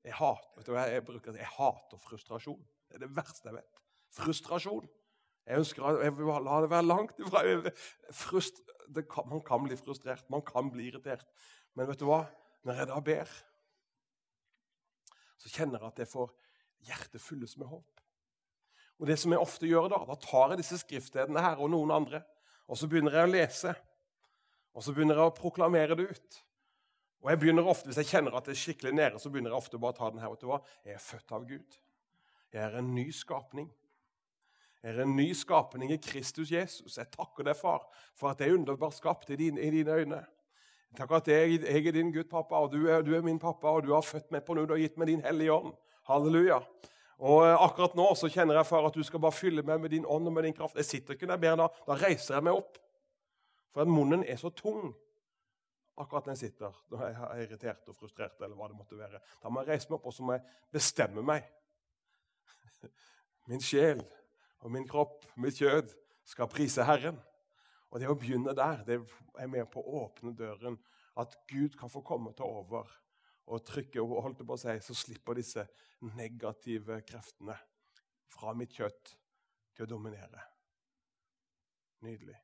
Jeg hater, vet du, hva jeg, bruker, jeg hater frustrasjon. Det er det verste jeg vet. Frustrasjon. Jeg ønsker jeg vil la det være langt ifra. Frust, kan, man kan bli frustrert, man kan bli irritert. Men vet du hva? Når jeg da ber så kjenner jeg at jeg får hjertet fylles med håp. Og det som jeg ofte gjør Da da tar jeg disse skriftstedene her og noen andre, og så begynner jeg å lese. Og så begynner jeg å proklamere det ut. Og jeg begynner ofte, Hvis jeg kjenner at det er skikkelig nede, så begynner jeg ofte bare å ta den her. vet du hva? Jeg er født av Gud. Jeg er en ny skapning. Jeg er en ny skapning i Kristus Jesus. Jeg takker deg, far, for at jeg er underbart skapt i dine, i dine øyne. Takk at jeg, jeg, er din Gud, pappa, og du er, du er, min pappa, og du har født meg på nå, du har gitt meg din hellige ånd. Halleluja. Og eh, Akkurat nå så kjenner jeg, far, at du skal bare fylle meg med din ånd og med din kraft. Jeg sitter ikke der mer da. Da reiser jeg meg opp. For at munnen er så tung akkurat når jeg sitter når jeg er irritert og frustrert. eller hva det måtte være. Da må jeg reise meg opp og så må jeg bestemme meg. Min sjel og min kropp, mitt kjød, skal prise Herren. Og Det å begynne der det er med på å åpne døren. At Gud kan få komme til over og trykker og holdt på å si, så slipper disse negative kreftene fra mitt kjøtt til å dominere. Nydelig.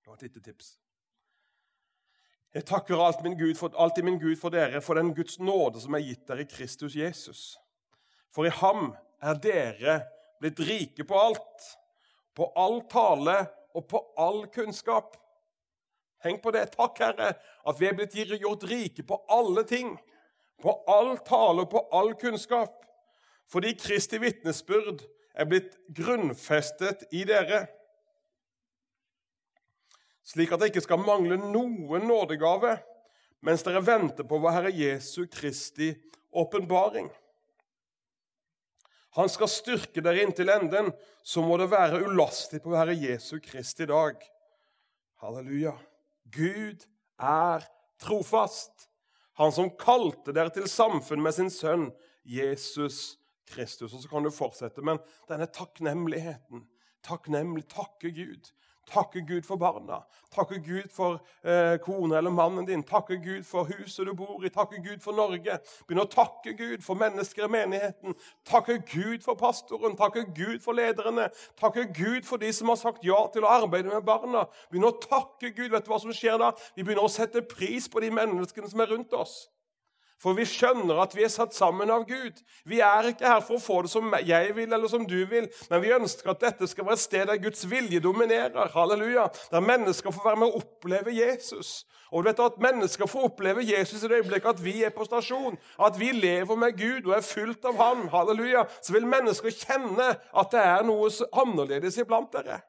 Det var et lite tips. Jeg takker alt min Gud for, alltid min Gud for dere, for den Guds nåde som er gitt dere i Kristus Jesus. For i ham er dere blitt rike på alt på all tale og på all kunnskap. Tenk på det. Takk, Herre, at vi er blitt gjort rike på alle ting. På all tale og på all kunnskap. Fordi Kristi vitnesbyrd er blitt grunnfestet i dere. Slik at det ikke skal mangle noen nådegave mens dere venter på vår Herre Jesu Kristi åpenbaring. Han skal styrke dere inntil enden. Så må det være ulastig på Herre Jesu Kristi dag. Halleluja. Gud er trofast. Han som kalte dere til samfunn med sin sønn Jesus Kristus. Og Så kan du fortsette, men denne takknemligheten Takknemlig, takke Gud Takke Gud for barna. Takke Gud for eh, kona eller mannen din. Takke Gud for huset du bor i. Takke Gud for Norge. Begynn å takke Gud for mennesker i menigheten. Takke Gud for pastoren. Takke Gud for lederne. Takke Gud for de som har sagt ja til å arbeide med barna. Begynn å takke Gud. Vet du hva som skjer da? Vi begynner å sette pris på de menneskene som er rundt oss. For vi skjønner at vi er satt sammen av Gud. Vi er ikke her for å få det som jeg vil, eller som du vil, men vi ønsker at dette skal være et sted der Guds vilje dominerer. Halleluja. Der mennesker får være med å oppleve Jesus. Og du vet at Mennesker får oppleve Jesus i det øyeblikket at vi er på stasjon, at vi lever med Gud og er fylt av Ham. Halleluja. Så vil mennesker kjenne at det er noe annerledes iblant dere.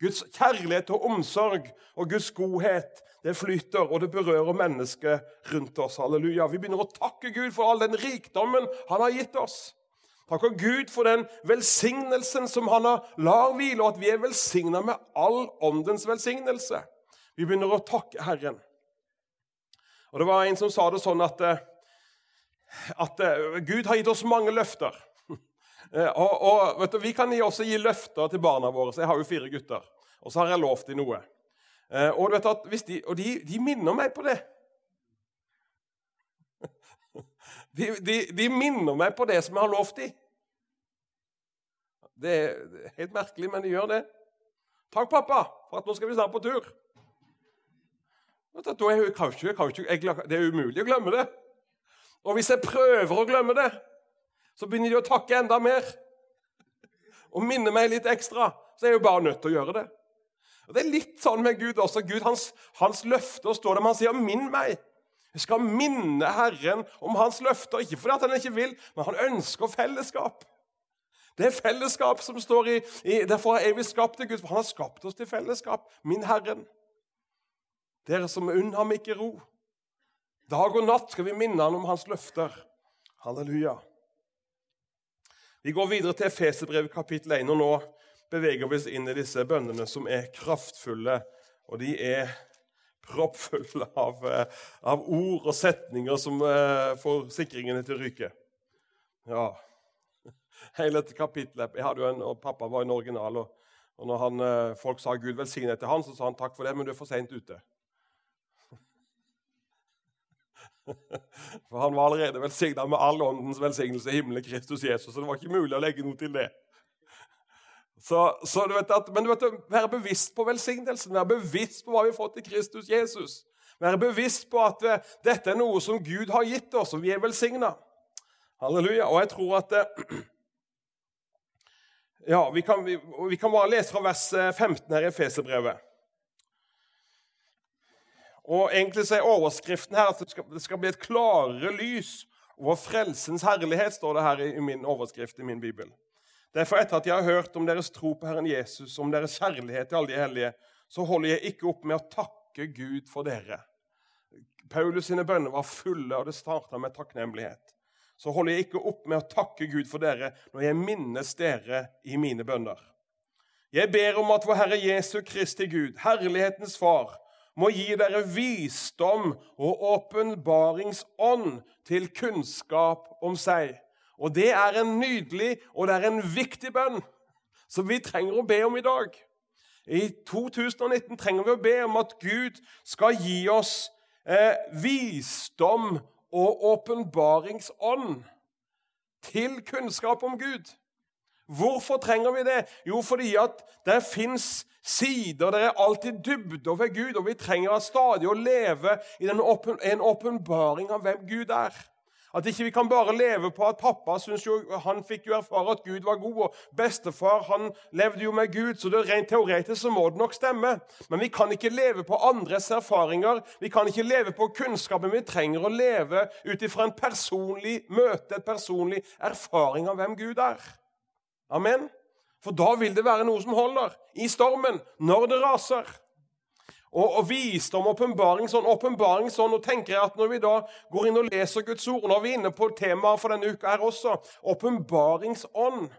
Guds kjærlighet og omsorg og Guds godhet det flyter, og det berører mennesket rundt oss. Halleluja. Vi begynner å takke Gud for all den rikdommen han har gitt oss. Takker Gud for den velsignelsen som han har lar hvile, og at vi er velsigna med all åndens velsignelse. Vi begynner å takke Herren. Og Det var en som sa det sånn at, eh, at eh, Gud har gitt oss mange løfter. Eh, og, og du, Vi kan også gi løfter til barna våre. så Jeg har jo fire gutter. Og så har jeg lovt dem noe. Eh, og, de, og de, de, minner meg på det. De, de, minner meg på det som jeg har lovt dem. Det er helt merkelig, men de gjør det. Takk, pappa, for at nå skal vi snart på tur. Det er umulig å glemme det. Og hvis jeg prøver å glemme det, så begynner de å takke enda mer. Og minne meg litt ekstra. Så er jeg jo bare nødt til å gjøre det. Og Det er litt sånn med Gud også. Gud, Hans, hans løfter står der, men han sier 'minn meg'. Jeg skal minne Herren om hans løfter, ikke fordi han ikke vil, men han ønsker fellesskap. Det er fellesskap som står i, i Derfor er vi skapt til Gud, for han har skapt oss til fellesskap. Min Herren. Dere som unn ham ikke ro. Dag og natt skal vi minne han om hans løfter. Halleluja. Vi går videre til Efeserbrevet kapittel 1, og nå beveger vi oss inn i disse bønnene som er kraftfulle, og de er proppfulle av, eh, av ord og setninger som uh, får sikringene til å ryke. Ja, hele dette kapittelet Jeg hadde jo en, og Pappa var en original, og, og når han, uh, folk sa Gud velsigne til han, så sa han takk for det, men du er for seint ute. For han var allerede velsigna med all åndens velsignelse i himmelen Kristus Jesus, så det var ikke mulig å legge noe til det. Så, så du vet at, men du vet, være bevisst på velsignelsen, være bevisst på hva vi har fått i Kristus Jesus. Være bevisst på at det, dette er noe som Gud har gitt oss, og vi er velsigna. Halleluja. Og jeg tror at det, ja, vi kan, vi, vi kan, bare lese fra vers 15 eh, her i Feserbrevet. Og egentlig så er overskriften her at det skal, det skal bli et klarere lys over frelsens herlighet, står det her i min overskrift i min bibel. Derfor, etter at jeg har hørt om deres tro på Herren Jesus, om deres kjærlighet til alle de hellige, så holder jeg ikke opp med å takke Gud for dere. Paulus sine bønner var fulle, og det starta med takknemlighet. Så holder jeg ikke opp med å takke Gud for dere når jeg minnes dere i mine bønner. Jeg ber om at vår Herre Jesu Kristi Gud, herlighetens Far, må gi dere visdom og åpenbaringsånd til kunnskap om seg. Og Det er en nydelig og det er en viktig bønn som vi trenger å be om i dag. I 2019 trenger vi å be om at Gud skal gi oss eh, visdom og åpenbaringsånd til kunnskap om Gud. Hvorfor trenger vi det? Jo, fordi at det fins sider, det er alltid dybder ved Gud, og vi trenger stadig å leve i en åpenbaring av hvem Gud er. At ikke vi kan bare leve på at pappa synes jo, han fikk jo erfare at Gud var god, og bestefar han levde jo med Gud, så det rent teoretisk så må det nok stemme. Men vi kan ikke leve på andres erfaringer, vi kan ikke leve på kunnskapen. Vi trenger å leve ut ifra en personlig møte, et personlig erfaring av hvem Gud er. Amen. For da vil det være noe som holder i stormen, når det raser. Og, og visdom og åpenbaring sånn. åpenbaring sånn, og tenker jeg at Når vi da går inn og leser Guds ord, Når nå er vi inne på temaet for denne uka her også, åpenbaringsånd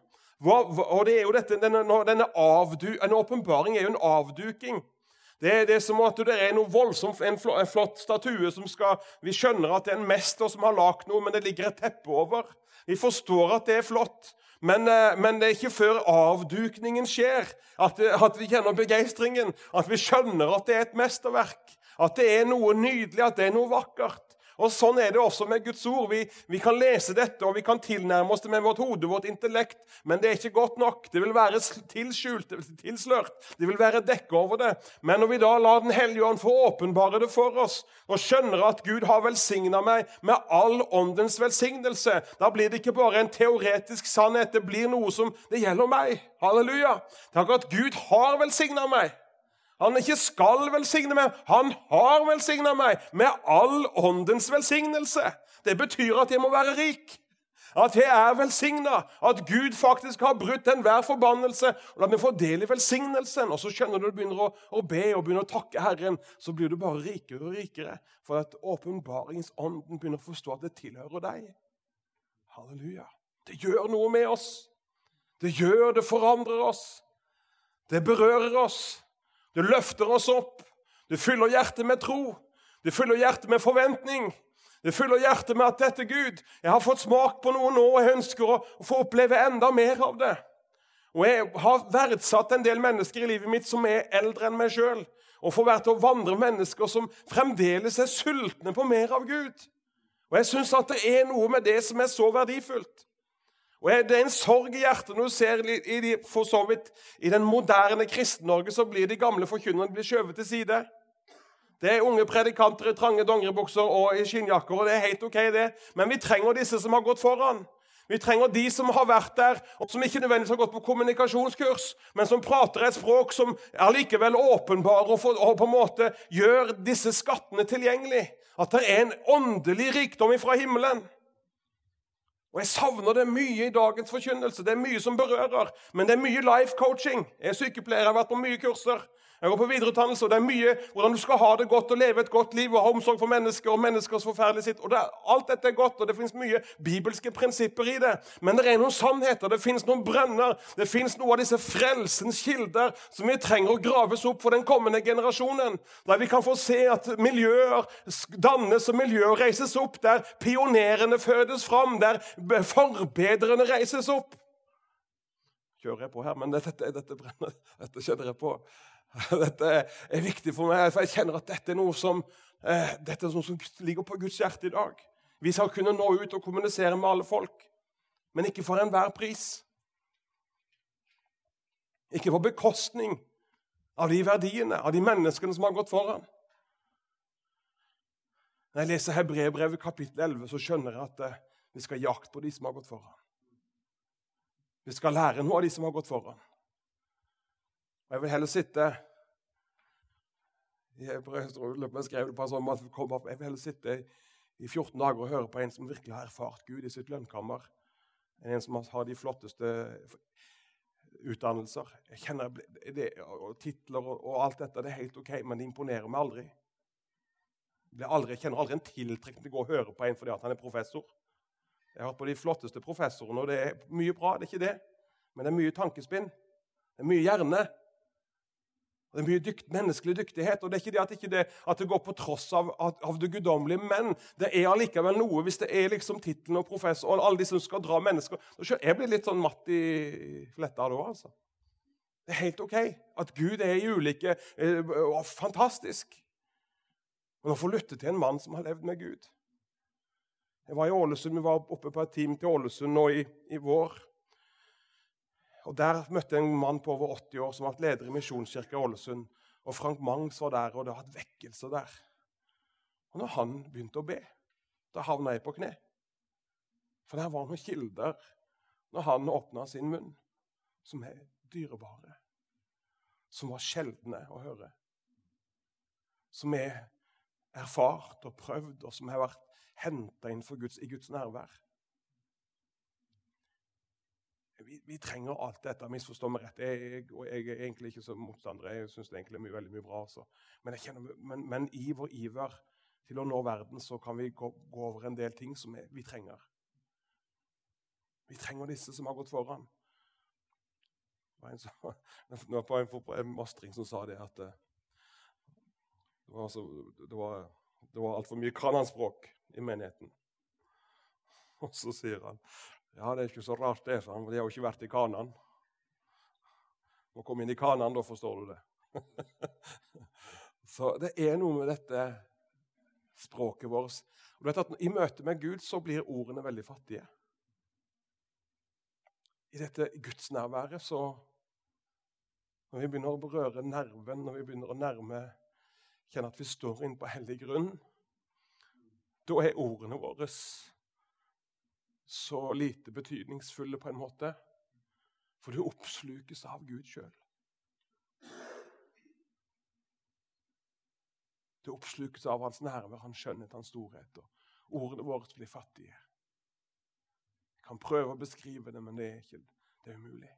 Og det er jo dette, denne, denne åpenbaring er jo en avduking. Det det er som at det er noe voldsomt, en flott statue som skal Vi skjønner at det er en mester som har lagd noe, men det ligger et teppe over. Vi forstår at det er flott, men, eh, men, det er ikke før avdukningen skjer, at, at, vi kjenner begeistringen. At vi skjønner at det er et mesterverk, at det er noe nydelig, at det er noe vakkert. Og Sånn er det også med Guds ord. Vi, vi, kan lese dette og vi kan tilnærme oss det med vårt hode, vårt intellekt, men det er ikke godt nok. Det vil være tilskjult, tilslørt. Det vil være dekket over det. Men når vi da lar Den hellige ånd få åpenbare det for oss og skjønner at Gud har velsigna meg med all åndens velsignelse, da blir det ikke bare en teoretisk sannhet, det blir noe som det gjelder meg. Halleluja. Takk at Gud har velsigna meg. Han ikke skal velsigne meg, han har velsigna meg med all åndens velsignelse. Det betyr at jeg må være rik. At jeg er velsigna, at Gud faktisk har brutt enhver forbannelse. og La meg få del i velsignelsen. Og så skjønner du du begynner å, å, be og begynner å takke Herren, så blir du bare rikere og rikere. For at åpenbaringsånden begynner å forstå at det tilhører deg. Halleluja. Det gjør noe med oss. Det gjør, det forandrer oss. Det berører oss. Det løfter oss opp. Det fyller hjertet med tro. Det fyller hjertet med forventning. Det fyller hjertet med at 'dette Gud, jeg har fått smak på noe nå, og jeg ønsker å få oppleve enda mer av det'. Og Jeg har verdsatt en del mennesker i livet mitt som er eldre enn meg sjøl. Og får vært å vandre mennesker som fremdeles er sultne på mer av Gud. Og Jeg syns at det er noe med det som er så verdifullt. Og Det er en sorg i hjertet når du ser i, de, for så vidt, i den moderne Kristen-Norge så blir de gamle forkynnerne skjøvet til side. Det er unge predikanter i trange dongeribukser og i skinnjakker, og det er helt ok, det. Men vi trenger disse som har gått foran. Vi trenger de som har vært der, og som ikke nødvendigvis har gått på kommunikasjonskurs, men som prater et språk som allikevel åpenbarer og, og på en måte gjør disse skattene tilgjengelig. At det er en åndelig rikdom ifra himmelen. Og Jeg savner det mye i dagens forkynnelse. Det er mye som berører. Men det er mye life coaching. Jeg er sykepleier, jeg har vært på mye kurser. Jeg går på videreutdannelse, og det er mye hvordan du skal ha det godt og leve et godt liv og ha omsorg for mennesker og menneskers forferdelige sitt. Og det, alt dette er godt, og det fins mye bibelske prinsipper i det. Men det er noen sannheter, det fins noen brønner, det fins noe av disse frelsens kilder som vi trenger å graves opp for den kommende generasjonen. Der vi kan få se at miljøer dannes og miljøer reises opp, der pionerene fødes fram, der forbedrerne reises opp. Kjører jeg på her, men dette, dette, brenner, dette kjenner jeg på. Dette er viktig for meg, for jeg kjenner at dette er noe som, eh, dette er noe som ligger på Guds hjerte i dag. Vi skal kunne nå ut og kommunisere med alle folk, men ikke for enhver pris. Ikke på bekostning av de verdiene, av de menneskene som har gått foran. Når jeg leser Hebrebrevet kapittel 11, så skjønner jeg at eh, vi skal jakte på de som har gått foran. Vi skal lære noe av de som har gått foran. Og Jeg vil heller sitte jeg skrev det på en sånn måte, jeg vil heller sitte i 14 dager og høre på en som virkelig har erfart Gud i sitt lønnkammer. En som har de flotteste utdannelser. Jeg kjenner det, og Titler og, alt dette det er helt ok, men det imponerer meg aldri. Aldri, jeg kjenner aldri en tiltrekning til å gå og høre på en fordi han er professor. Jeg har hørt på de flotteste professorene, og det er mye bra, det er ikke det. Men det er mye tankespinn. Det er mye hjerne. Og Det er mye dykt, menneskelig dyktighet. og Det er ikke det at, ikke det, at det går på tross av, av, det guddommelige, men det er allikevel noe hvis det er liksom tittelen og professor og alle de som skal dra mennesker Jeg blir litt sånn matt i fletta da, altså. Det er helt OK at Gud er i ulike eh, Fantastisk. Men å få lytte til en mann som har levd med Gud Jeg var i Ålesund, Vi var oppe på et team til Ålesund nå i, i vår. Og Der møtte jeg en mann på over 80 år som vært leder i Misjonskirka i Ålesund. Og Frank Mangs var der, og det har hatt vekkelse der. Og når han begynte å be, da havna jeg på kne. For der var noen kilder når han åpna sin munn, som er dyrebare. Som var sjeldne å høre. Som er erfart og prøvd, og som har vært henta inn Guds, i Guds nærvær. Vi, vi, trenger alt dette. Misforstå meg rett. Jeg, jeg, jeg, er egentlig ikke så motstander. Jeg syns egentlig er mye, veldig mye bra. Men, kjenner, men, men, i vår iver til å nå verden så kan vi gå, gå over en del ting som vi trenger. Vi trenger disse som har gått foran. Det var en, det en, en mastring som sa det at eh, det var, altså, det var, var altfor mye kananspråk i menigheten. Og så sier han ja, det er ikke så rart, det, for de har jo ikke vært i Kanan. Må komme inn i Kanan, da forstår du det. så det er noe med dette språket vårt. Og du vet at I møte med Gud så blir ordene veldig fattige. I dette gudsnærværet så Når vi begynner å berøre nerven, når vi begynner å nærme kjenne at vi står inne på hellig grunn, da er ordene våre så lite betydningsfulle på en måte. For du oppslukes av Gud sjøl. Du oppslukes av hans nærvær, hans skjønnhet, hans storhet. og Ordene våre blir fattige. Jeg kan prøve å beskrive det, men det er ikke det er umulig.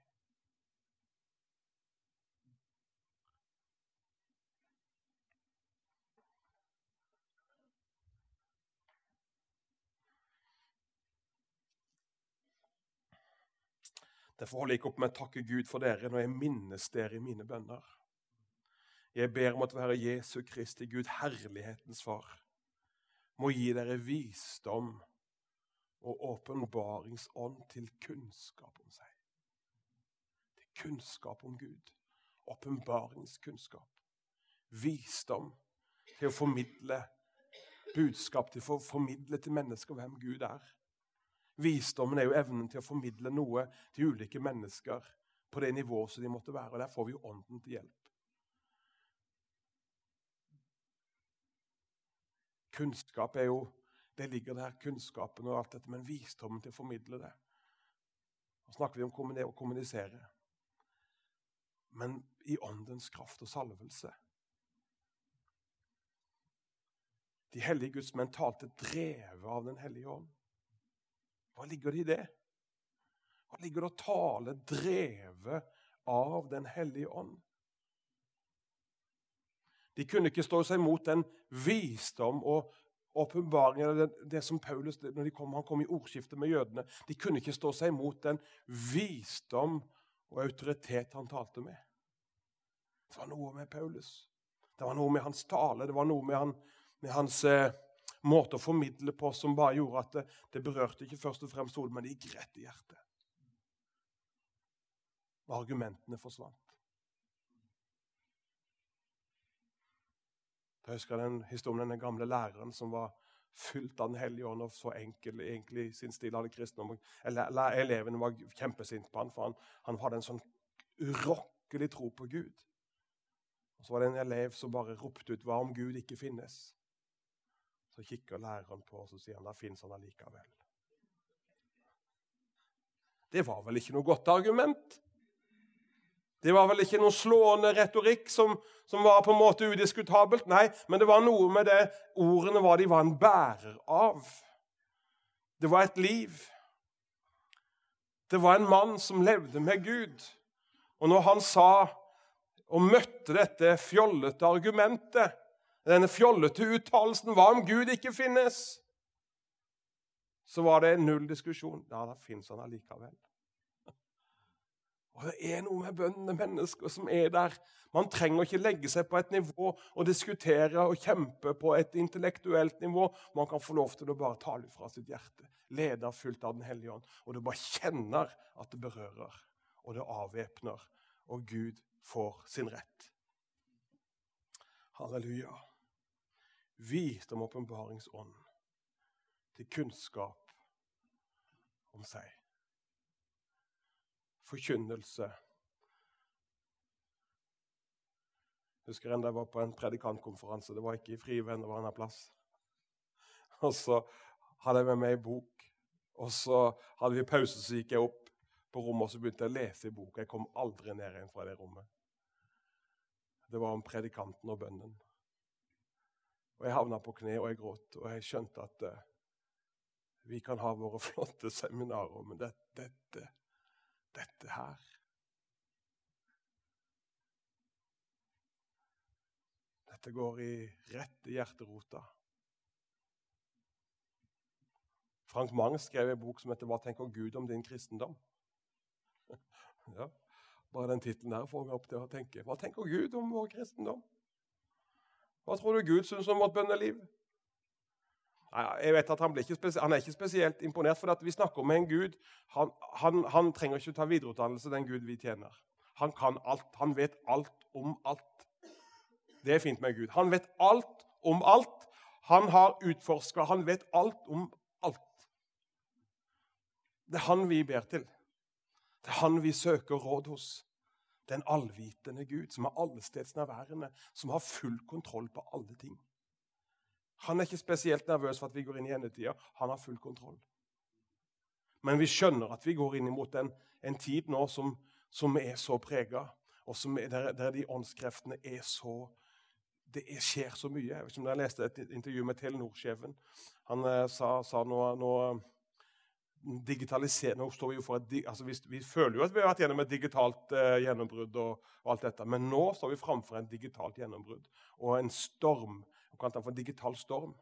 Derfor holder jeg ikke opp med å takke Gud for dere når jeg minnes dere i mine bønner. Jeg ber om at være Jesu Kristi Gud, herlighetens far, må gi dere visdom og åpenbaringsånd til kunnskap om seg. Til kunnskap om Gud. Åpenbaringskunnskap. Visdom til å formidle budskap, til å formidle til mennesker hvem Gud er. Visdommen er jo evnen til å formidle noe til ulike mennesker på det nivået som de måtte være. og Der får vi jo Ånden til hjelp. Kunnskap er jo Det ligger der, kunnskapen og alt dette, men visdommen til å formidle det. Nå snakker vi om å kommunisere. Men i åndens kraft og salvelse. De hellige Guds menn talte drevet av Den hellige ånd. Hva ligger det i det? Hva ligger det å tale drevet av Den hellige ånd? De kunne ikke stå seg imot den visdom og åpenbaring det, det, som Paulus, når kom, han kom i ordskiftet med jødene, De kunne ikke stå seg imot den visdom og autoritet han talte med. Det var noe med Paulus. Det var noe med hans tale, det var noe med, han, med hans eh, måte å formidle på som bare gjorde at det, det berørte ikke først og fremst hodet, men det gikk rett i hjertet. Og argumentene forsvant. Jeg husker den historien om den gamle læreren som var fylt av Den hellige ånd og så enkel egentlig sin stil hadde kristendom. Elevene var kjempesinte på han, for han, han hadde en sånn urokkelig tro på Gud. Og Så var det en elev som bare ropte ut 'Hva om Gud ikke finnes?' Så kikker læreren på og så sier han, 'Da fins han allikevel'. Det var vel ikke noe godt argument? Det var vel ikke noen slående retorikk som, som, var på en måte udiskutabelt. Nei, men det var noe med det ordene var de var en bærer av. Det var et liv. Det var en mann som levde med Gud. Og når han sa og møtte dette fjollete argumentet, denne fjollete uttalelsen hva om Gud ikke finnes, så var det null diskusjon. Ja, da fins han allikevel. Og Det er noe med bøndene, mennesker som er der. Man trenger ikke legge seg på et nivå og diskutere og kjempe på et intellektuelt nivå. Man kan få lov til å bare tale fra sitt hjerte, leda fullt av Den hellige ånd. Og du bare kjenner at det berører, og det avvæpner, og Gud får sin rett. Halleluja. Visdom om åpenbaringsånd til kunnskap om seg forkynnelse. Husker enda jeg var på en predikantkonferanse. Det var ikke i Frivenn, det var en annen plass. Og så hadde jeg med meg en bok. Og så hadde vi pause, så gikk jeg opp på rommet og så begynte jeg å lese i boka. Jeg kom aldri ned igjen fra det rommet. Det var om predikanten og bønnen. Og Jeg havna på kne og jeg gråt, og jeg skjønte at uh, vi kan ha våre flotte seminarer, men dette, dette dette her. Dette går i rette hjerterota. Frank Mang skrev en bok som heter 'Hva tenker Gud om din kristendom?' ja, Bare den tittelen der får meg opp til å tenke. Hva tenker Gud om vår kristendom? Hva tror du Gud syns om vårt bønneliv? Jeg vet at Han, han er ikke spesielt imponert, for vi snakker med en Gud. Han, han, han trenger ikke ta videreutdannelse, den Gud vi tjener. Han kan alt. Han vet alt om alt. Det er fint med Gud. Han vet alt om alt. Han har utforska, han vet alt om alt. Det er han vi ber til. Det er han vi søker råd hos. Den allvitende Gud, som er allestedsnærværende, som har full kontroll på alle ting. Han er ikke spesielt nervøs for at vi går inn i endetida. Han har full kontroll. Men vi skjønner at vi går inn mot en, en tid nå som, som er så prega, og er, der, der, de åndskreftene er så Det er, skjer så mye. Jeg vet ikke om dere leste et intervju med Telenor-sjefen. Han eh, sa, sa nå digitalisering Nå står vi jo for et, altså vi, vi, føler jo at vi har vært gjennom et digitalt eh, gjennombrudd, og, og, alt dette, men nå står vi framfor en digitalt gjennombrudd og en storm. Vi kan den for en digital storm.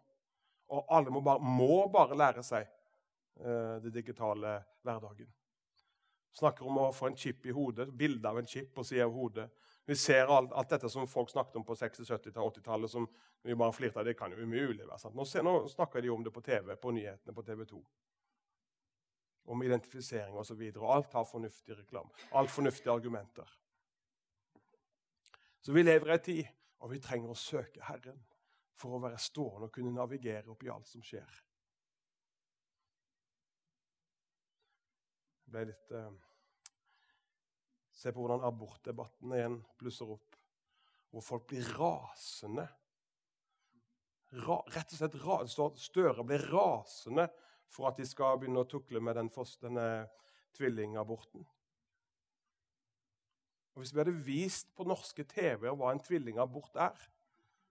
Og alle må bare, må bare lære seg eh, det digitale hverdagen. Snakker om å få en chip i hodet, bilde av en chip på sida av hodet. Vi ser alt, alt, dette som folk snakket om på 60-, 70- og 80-tallet. som vi bare flirte av, Det kan jo umulig være. Nå, nå snakker de om det på TV, på nyhetene på TV 2 om identifisering osv. Alt har fornuftig reklame. Alt fornuftige argumenter. Så vi lever i en tid, og vi trenger å søke Herren for å være stående og kunne navigere oppi alt som skjer. Det ble litt uh, Se på hvordan abortdebatten igjen blusser opp. Hvor folk blir rasende. Ra, rett og slett ra, Støre blir rasende for at de skal begynne å tukle med den, denne tvillingaborten. Og Hvis vi hadde vist på norske TV-er hva en tvillingabort er,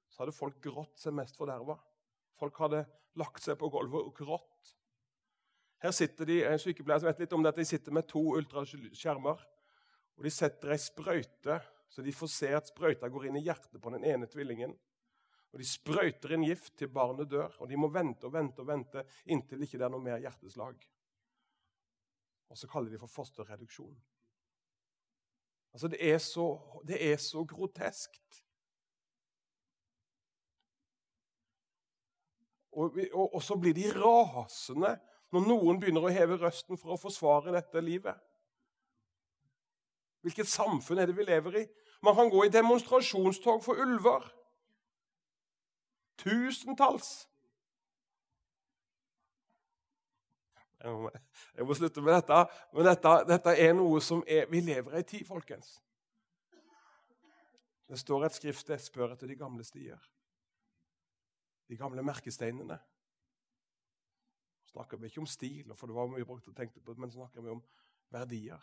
så hadde folk grått seg mest forderva. Folk hadde lagt seg på gulvet og grått. Her sitter de en sykepleier som vet litt om dette, de sitter med to ultraskjermer. og De setter ei sprøyte, så de får se at sprøyta går inn i hjertet på den ene tvillingen. Og De sprøyter inn gift til barnet dør, og de må vente og vente og vente inntil det ikke er noe mer hjerteslag. Og så kaller de for fosterreduksjon. Altså, det er så, det er så groteskt. Og, og, og, så blir de rasende når noen begynner å heve røsten for å forsvare dette livet. Hvilket samfunn er det vi lever i? Man kan gå i demonstrasjonstog for ulver. Tusentalls. Jeg må, slutte med dette, men dette, dette er noe som er, Vi lever i tid, folkens. Det står et skrift jeg 'Spør etter de gamle stier'. De gamle merkesteinene. snakker vi ikke om stil, for det var mye brukt og tenkte på, men snakker vi om verdier.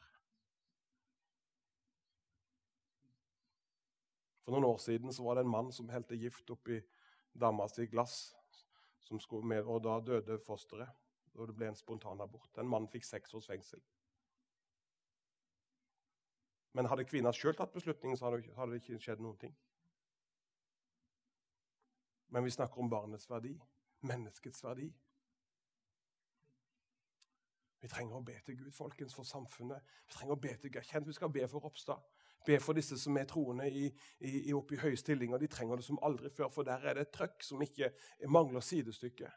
For noen år siden så var det en mann som helte gift oppi dama si glass, med, og da døde fosteret. Og det ble en spontanabort. Den mannen fikk seks års fengsel. Men hadde kvinna sjøl tatt beslutningen, så hadde det ikke skjedd noen ting. Men vi snakker om barnets verdi, menneskets verdi. Vi trenger å be til Gud, folkens, for samfunnet. Vi trenger å be til Gud. Kjent vi skal be for Ropstad. Be for disse som er troende i, i, oppe i høye stillinger. De trenger det som aldri før, for der er det et trøkk som ikke mangler sidestykke.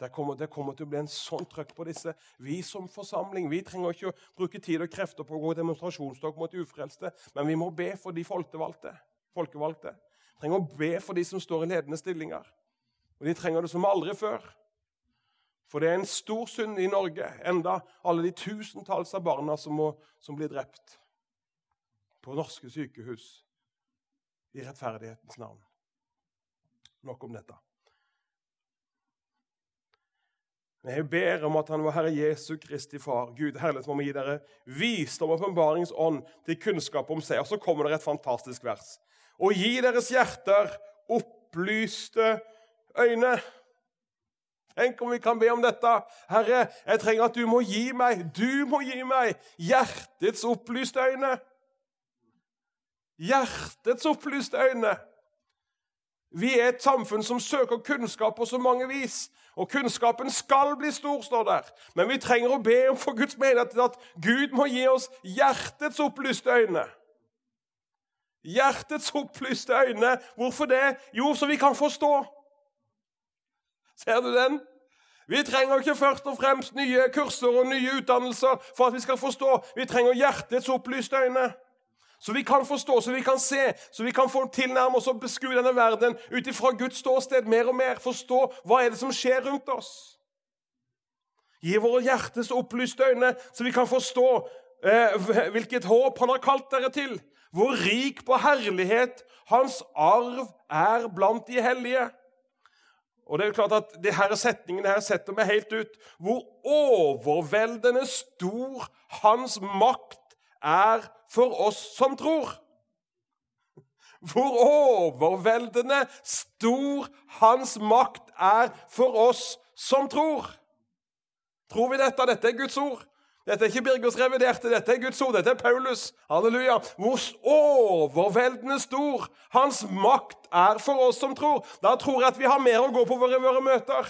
Det kommer, det kommer, til å bli en sånn trøkk på disse. Vi som forsamling vi trenger ikke å bruke tid og krefter på å gå demonstrasjonstog mot ufrelste, men vi må be for de folkevalgte. folkevalgte. Trenger å be for de som står i ledende stillinger. Og De trenger det som aldri før. For det er en stor synd i Norge, enda alle de tusentalls av barna som, må, som blir drept på norske sykehus i rettferdighetens navn. Nok om dette. Men jeg ber om at Han var Herre Jesu Kristi Far, Gud herlighet må gi dere visdom og åpenbaringsånd til kunnskap om seg. Og så kommer det et fantastisk vers. Og gi deres hjerter opplyste øyne. Tenk om vi kan be om dette. Herre, jeg trenger at du må gi meg, du må gi meg hjertets opplyste øyne. Hjertets opplyste øyne. Vi er et samfunn som søker kunnskap på så mange vis. Og kunnskapen skal bli stor, står der. Men vi trenger å be om for Guds menighet at Gud må gi oss hjertets opplyste øyne. Hjertets opplyste øyne. Hvorfor det? Jo, så vi kan forstå. Ser du den? Vi trenger ikke først og fremst nye kurser og nye utdannelser for at vi skal forstå. Vi trenger hjertets opplyste øyne Så vi kan forstå, så vi kan se, så vi kan få tilnærme oss og beskue denne verden ut ifra Guds ståsted mer og mer. Forstå hva er det som skjer rundt oss. Gi våre hjertes opplyste øyne, så vi kan forstå eh, hvilket håp Han har kalt dere til. Hvor rik på herlighet hans arv er blant de hellige. Og det er jo klart at det her Setningen her setter meg helt ut. Hvor overveldende stor hans makt er for oss som tror. Hvor overveldende stor hans makt er for oss som tror. Tror vi dette? Dette er Guds ord. Dette er ikke Birgers reviderte, dette er Guds ord, dette er Paulus. Halleluja. Hvor overveldende stor hans makt er for oss som tror. Da tror jeg at vi har mer å gå på våre, våre møter.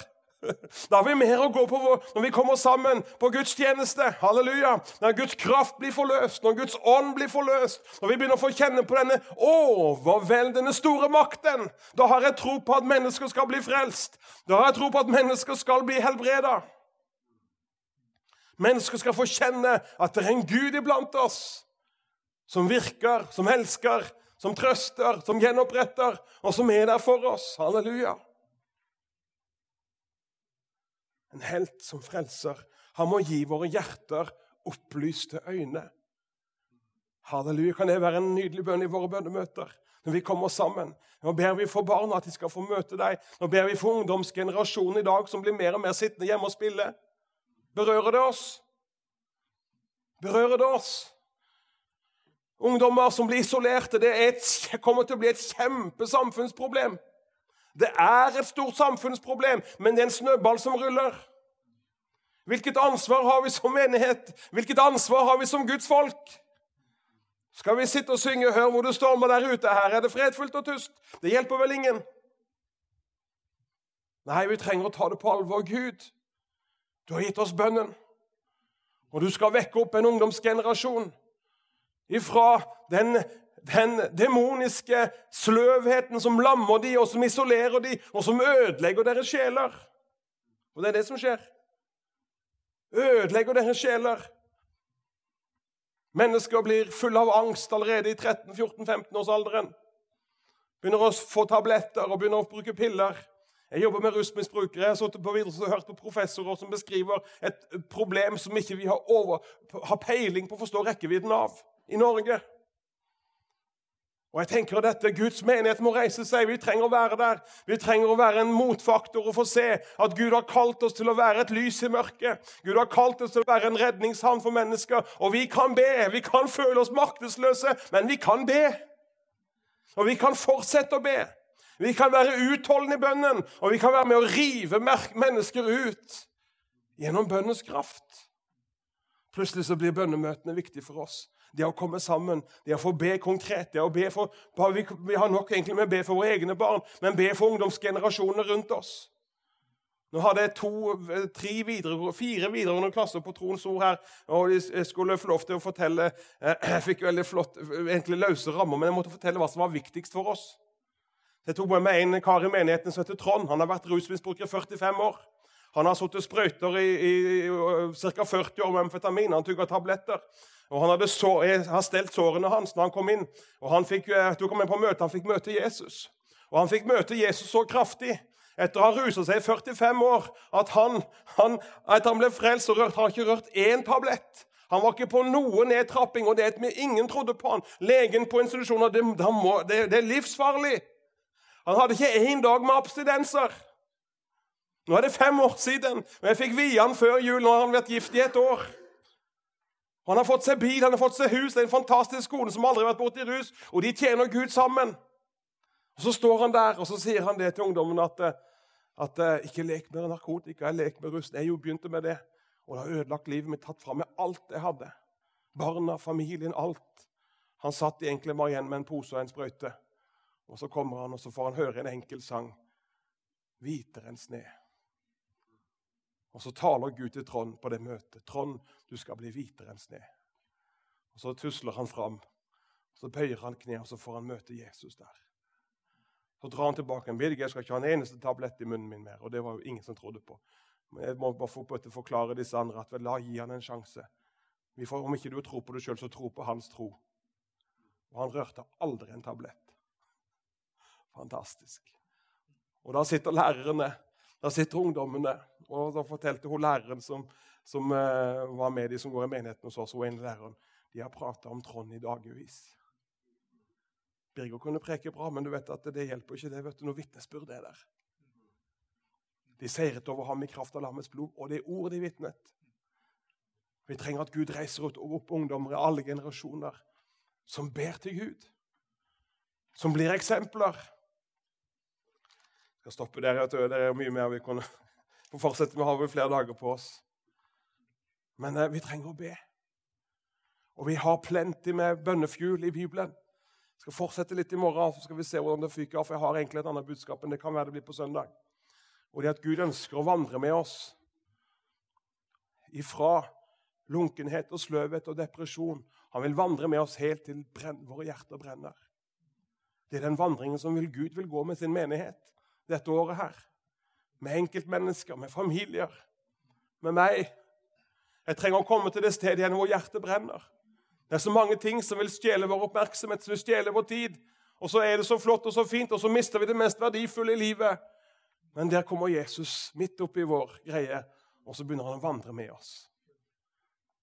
Da har vi mer å gå på når vi kommer sammen på gudstjeneste. Halleluja. Når Guds kraft blir forløst, når Guds ånd blir forløst, når vi begynner å få kjenne på denne overveldende store makten, da har jeg tro på at mennesker skal bli frelst. Da har jeg tro på at mennesker skal bli helbreda. Mennesker skal få kjenne at det er en Gud iblant oss som virker, som elsker, som trøster, som gjenoppretter, og som er der for oss. Halleluja. En helt som frelser. Han må gi våre hjerter opplyste øyne. Halleluja. Kan det være en nydelig bønn i våre bønnemøter? Når vi kommer sammen. Nå ber vi for barna at de skal få møte deg. Nå ber vi for ungdomsgenerasjonen i dag som blir mer og mer sittende hjemme og spille. Berører det oss? Berører det oss? Ungdommer som blir isolerte, det et, kommer til å bli et kjempesamfunnsproblem. Det er et stort samfunnsproblem, men det er en snøball som ruller. Hvilket ansvar har vi som menighet? Hvilket ansvar har vi som Guds folk? Skal vi sitte og synge 'Hør hvor det stormer der ute'? Her er det fredfullt og tyst. Det hjelper vel ingen? Nei, vi trenger å ta det på alvor. Gud, du har gitt oss bønnen. Og du skal vekke opp en ungdomsgenerasjon ifra den, den demoniske sløvheten som lammer de, og som isolerer de, og som ødelegger deres sjeler. Og det er det som skjer. Ødelegger deres sjeler. Mennesker blir fulle av angst allerede i 13-14-15-årsalderen. Begynner å få tabletter og begynner å bruke piller. Jeg jobber med rusmisbrukere. Jeg har sittet på videre og hørt på professorer som beskriver et problem som ikke vi har, har peiling på å forstå rekkevidden av i Norge. Og jeg tenker dette Guds menighet må reise seg. Vi trenger å være der. Vi trenger å være en motfaktor og få se at Gud har kalt oss til å være et lys i mørket. Gud har kalt oss til å være en redningshavn for mennesker. Og vi kan be. Vi kan føle oss maktesløse, men vi kan be. Og vi kan fortsette å be. Vi kan være utholdende i bønnen, og vi kan være med å rive mennesker ut gjennom bønnens kraft. Plutselig så blir bønnemøtene viktig for oss. Det å komme sammen, det å få be konkret. det å be for, vi, har nok egentlig med å be for våre egne barn, men be for ungdomsgenerasjonene rundt oss. Nå hadde jeg to, tre videre, fire videregående klasser på Troens ord her. og Jeg skulle få lov til å fortelle Jeg fikk veldig flott, egentlig løse rammer, men jeg måtte fortelle hva som var viktigst for oss. Jeg tok med meg en kar i menigheten som heter Trond. Han har vært rusmisbruker i 45 år. Han har satt sprøyter i, i, i ca. 40 år med amfetamin. Han tugga tabletter. Og Han hadde så, har stelt sårene hans når han kom inn. Og Han fikk, jeg tok ham med på møte, han fikk møte Jesus. Og han fikk møte Jesus så kraftig etter å ha rusa seg i 45 år at han, han, etter han ble frelst, og rørt, han ikke rørt én tablett. Han var ikke på noe nedtrapping, og det er et ingen trodde på han. Legen på institusjonen det, det, det er livsfarlig. Han hadde ikke én dag med abstinenser. Nå er det fem år siden, og jeg fikk vie han før jul. Nå har han vært gift i et år. Han har fått seg bil, han har fått seg hus. Det er en fantastisk kone som aldri har vært borti rus, og de tjener Gud sammen. Og Så står han der og så sier han det til ungdommen at, at ikke lek med narkotika, jeg lek med rus. Jeg jo begynte med det, og det har ødelagt livet mitt, tatt fra meg alt jeg hadde. Barna, familien, alt. Han satt egentlig bare igjen med en pose og en sprøyte. Og så kommer han, og så får han høre en enkel sang. Hvitere enn sne. Og så taler Gud til Trond på det møtet. 'Trond, du skal bli hvitere enn sne.' Og Så tusler han fram. Så bøyer han kne, og så får han møte Jesus der. Så drar han tilbake en bilde. Jeg skal ikke ha en eneste tablett i munnen min mer. Og det var jo ingen som trodde på. Men jeg må bare få forklare disse andre at la gi han en sjanse. Får, om ikke du tror på det sjøl, så tro på hans tro. Og han rørte aldri en tablett. Fantastisk. Og da sitter lærerne, da sitter ungdommene, og da fortalte hun læreren som, som uh, var med de som går i menigheten hos oss, hun ene læreren, de har prata om Trond i dagevis. Birger kunne preke bra, men du vet at det hjelper ikke det vet du, når vitnesbyrd er der. De seiret over ham i kraft av lammets blod, og det er ord de vitnet. Vi trenger at Gud reiser ut opp ungdommer i alle generasjoner som ber til Gud, som blir eksempler. Jeg skal stoppe der. Det er mye mer vi kan fortsette vi har vel flere dager på oss. Men eh, vi trenger å be. Og vi har plenty med bønnefjul i Bibelen. Jeg skal fortsette litt i morgen, så skal vi se hvordan det fyker av. For jeg har egentlig et annet budskap, enn det kan være det blir på søndag. Og det er at Gud ønsker å vandre med oss ifra lunkenhet og sløvhet og depresjon. Han vil vandre med oss helt til våre hjerter brenner. Det er den vandringen som Gud vil gå med sin menighet dette året her. Med enkeltmennesker, med familier, med meg. Jeg trenger å komme til det stedet igjen hvor hjertet brenner. Det er så mange ting som vil stjele vår oppmerksomhet, som vil stjele vår tid. Og så er det så flott og så fint, og så mister vi det mest verdifulle i livet. Men der kommer Jesus midt oppi vår greie, og så begynner han å vandre med oss.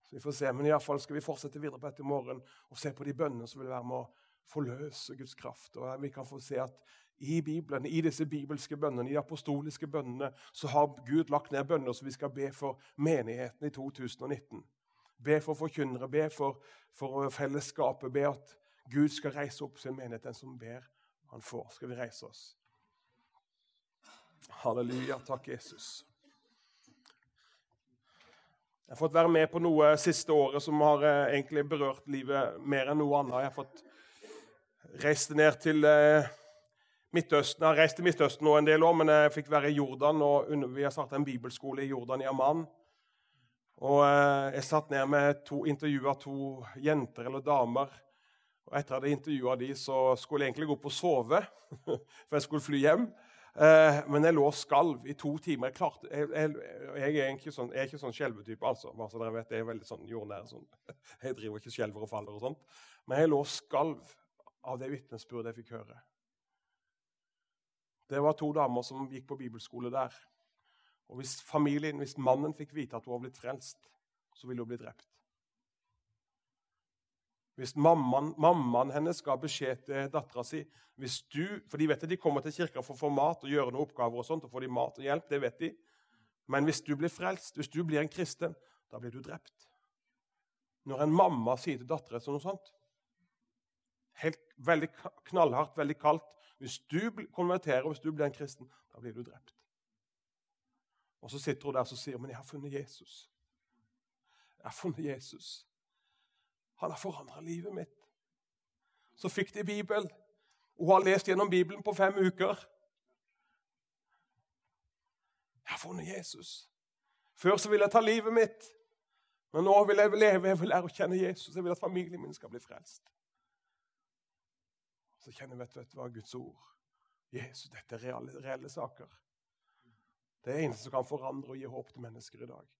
Så vi får se, Men iallfall skal vi fortsette videre på dette i morgen og se på de bønnene som vil være med å forløse Guds kraft. Og Vi kan få se at i Bibelen, i disse bibelske bønnene, i de apostoliske bønnene, så har Gud lagt ned bønner som vi skal be for menigheten i 2019. Be for forkynnere, be for, for fellesskapet, be at Gud skal reise opp sin menighet. Den som ber, han får. Skal vi reise oss? Halleluja. Takk, Jesus. Jeg har fått være med på noe siste året som har eh, egentlig berørt livet mer enn noe annet. Jeg har fått reist ned til eh, Midtøsten. Jeg har reist til Midtøsten nå en del år, men jeg fikk være i Jordan. og Vi har starta en bibelskole i Jordan, i Amman. Og eh, Jeg satt ned med to intervjua to jenter eller damer. Og Etter at jeg hadde intervjua de, så skulle jeg egentlig gå opp og sove, for jeg skulle fly hjem. Eh, men jeg lå og skalv i to timer. Jeg, klarte, jeg, jeg, jeg er ikke sånn, jeg er sånn skjelvetype, altså. Bare så dere vet, Jeg er veldig sånn jordnær. Sånn. Jeg driver ikke skjelver og faller og sånt. Men jeg lå og skalv av det vitnesbyrdet jeg fikk høre. Det var to damer som gikk på bibelskole der. Og Hvis familien, hvis mannen fikk vite at hun var blitt frelst, så ville hun bli drept. Hvis mammaen, mammaen hennes ga beskjed til dattera si hvis du, For de vet at de kommer til kirka for å få mat og gjøre noen oppgaver, og sånt, og får de mat og hjelp, det vet de. Men hvis du blir frelst, hvis du blir en kristen, da blir du drept. Når en mamma sier til dattera noe sånt helt, Veldig knallhardt, veldig kaldt Hvis du konverterer, hvis du blir en kristen, da blir du drept. Og så sitter hun der og sier men jeg har funnet Jesus. Jeg har funnet Jesus. Han har forandra livet mitt. Så fikk de Bibel. Hun har lest gjennom Bibelen på fem uker. Jeg har funnet Jesus. Før så ville jeg ta livet mitt, men nå vil jeg leve. Jeg vil lære å kjenne Jesus. Jeg vil at familien min skal bli frelst. Så kjenner jeg, vet, du hva Guds ord Jesus, dette er reelle, reelle saker. Det er eneste som kan forandre og gi håp til mennesker i dag.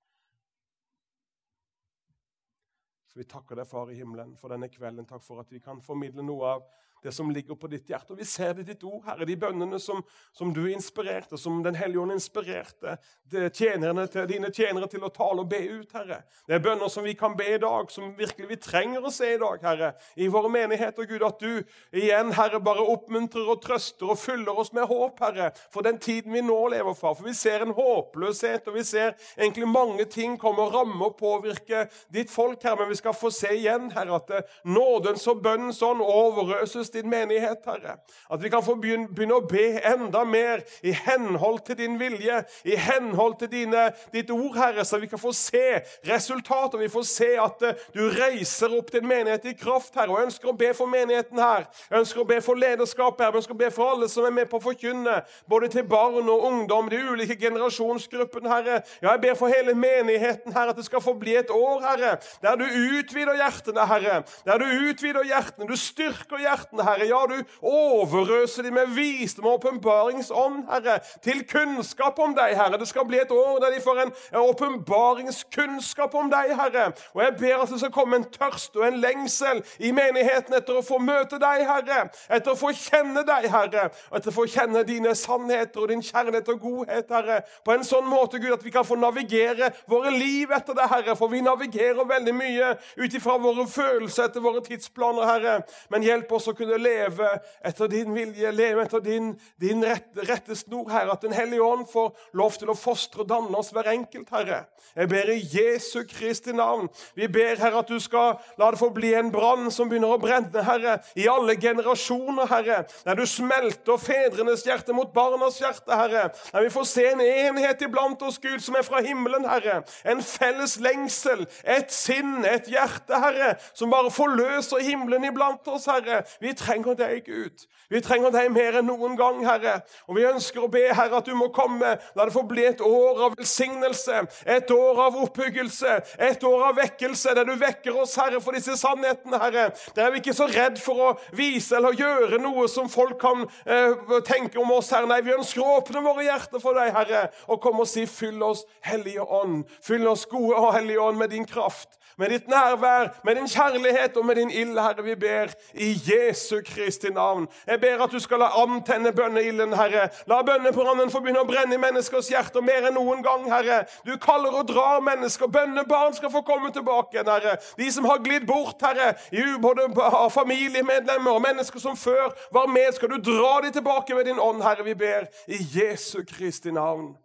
Så vi takker deg, Far i himmelen, for denne kvelden. Takk for at vi kan formidle noe av det som ligger på ditt hjerte. Og vi ser det i ditt ord, Herre, de bønnene som, som du inspirerte, som Den hellige ånd inspirerte tjenerne til, dine tjenere til å tale og be ut, Herre. Det er bønner som vi kan be i dag, som virkelig vi trenger å se i dag, Herre, i våre menigheter, Gud, at du igjen, Herre, bare oppmuntrer og trøster og fyller oss med håp, Herre, for den tiden vi nå lever, fra. For vi ser en håpløshet, og vi ser egentlig mange ting komme og ramme og påvirke ditt folk, Herre, men vi skal få se igjen, Herre, at nådens og bønnens ånd overøses din menighet, Herre. At vi kan få begynne å be enda mer i henhold til din vilje, i henhold til dine, ditt ord, Herre, så vi kan få se resultater. Vi får se at uh, du reiser opp din menighet i kraft, Herre. Og ønsker å be for menigheten her. Jeg ønsker å be for lederskapet her. Jeg ønsker å be for alle som er med på å forkynne, både til barn og ungdom, de ulike generasjonsgruppene, Herre. Ja, jeg ber for hele menigheten, Herre, at det skal få bli et år, Herre, der du utvider hjertene, Herre. Der du utvider hjertene, du styrker hjertene, Herre. Ja, du overøser dem med visdom og åpenbaringsånd, Herre, til kunnskap om deg, Herre. Det skal bli et år der de får en åpenbaringskunnskap om deg, Herre. Og jeg ber at det skal komme en tørst og en lengsel i menigheten etter å få møte deg, Herre. Etter å få kjenne deg, Herre. Etter å få kjenne dine sannheter og din kjærlighet og godhet, Herre. På en sånn måte, Gud, at vi kan få navigere våre liv etter det, Herre. For vi navigerer veldig mye ut ifra våre følelser etter våre tidsplaner, Herre. Men hjelp oss å kunne leve etter din vilje, leve etter din, din rette, rette Herre. At Den hellige ånd får lov til å fostre og danne oss hver enkelt, Herre. Jeg ber i Jesu Kristi navn. Vi ber, Herre, at du skal la det få bli en brann som begynner å brenne, Herre, i alle generasjoner, Herre. Der du smelter fedrenes hjerte mot barnas hjerte, Herre. Der vi får se en enhet iblant oss, Gud, som er fra himmelen, Herre. En felles lengsel, et sinn, et hjerte, Herre, som bare forløser himmelen iblant oss, Herre. Vi trenger deg, Gud. Vi trenger deg mer enn noen gang, Herre. Og vi ønsker å be, Herre, at du må komme. La det få bli et år av velsignelse, et år av oppbyggelse, et år av vekkelse, der du vekker oss, Herre, for disse sannhetene, Herre. Der er vi ikke så redd for å vise eller gjøre noe som folk kan eh, tenke om oss, Herre. Nei, vi ønsker å åpne våre hjerter for deg, Herre, og komme og si, fyll oss, Hellige Ånd. Fyll oss, gode og Hellige Ånd, med din kraft med ditt nærvær, med din kjærlighet og med din ild, Herre, vi ber i Jesu Kristi navn. Jeg ber at du skal la antenne bønneilden, Herre. La bønnebrannen få begynne å brenne i menneskers hjerter mer enn noen gang, Herre. Du kaller og drar mennesker. Bønnebarn skal få komme tilbake igjen, Herre. De som har glidd bort, Herre, både familiemedlemmer og mennesker som før var med, skal du dra dem tilbake med din ånd, Herre, vi ber i Jesu Kristi navn.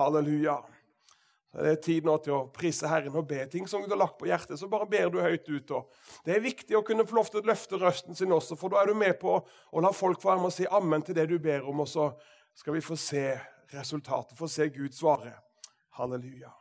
Halleluja. Det er tid nå til å prise Herren og be ting som du har lagt på hjertet. Så bare ber du høyt ut. Og det er viktig å kunne få lov til å løfte røsten sin også, for da er du med på å la folk få være med og si ammen til det du ber om, og så skal vi få se resultatet, få se Gud svare. Halleluja.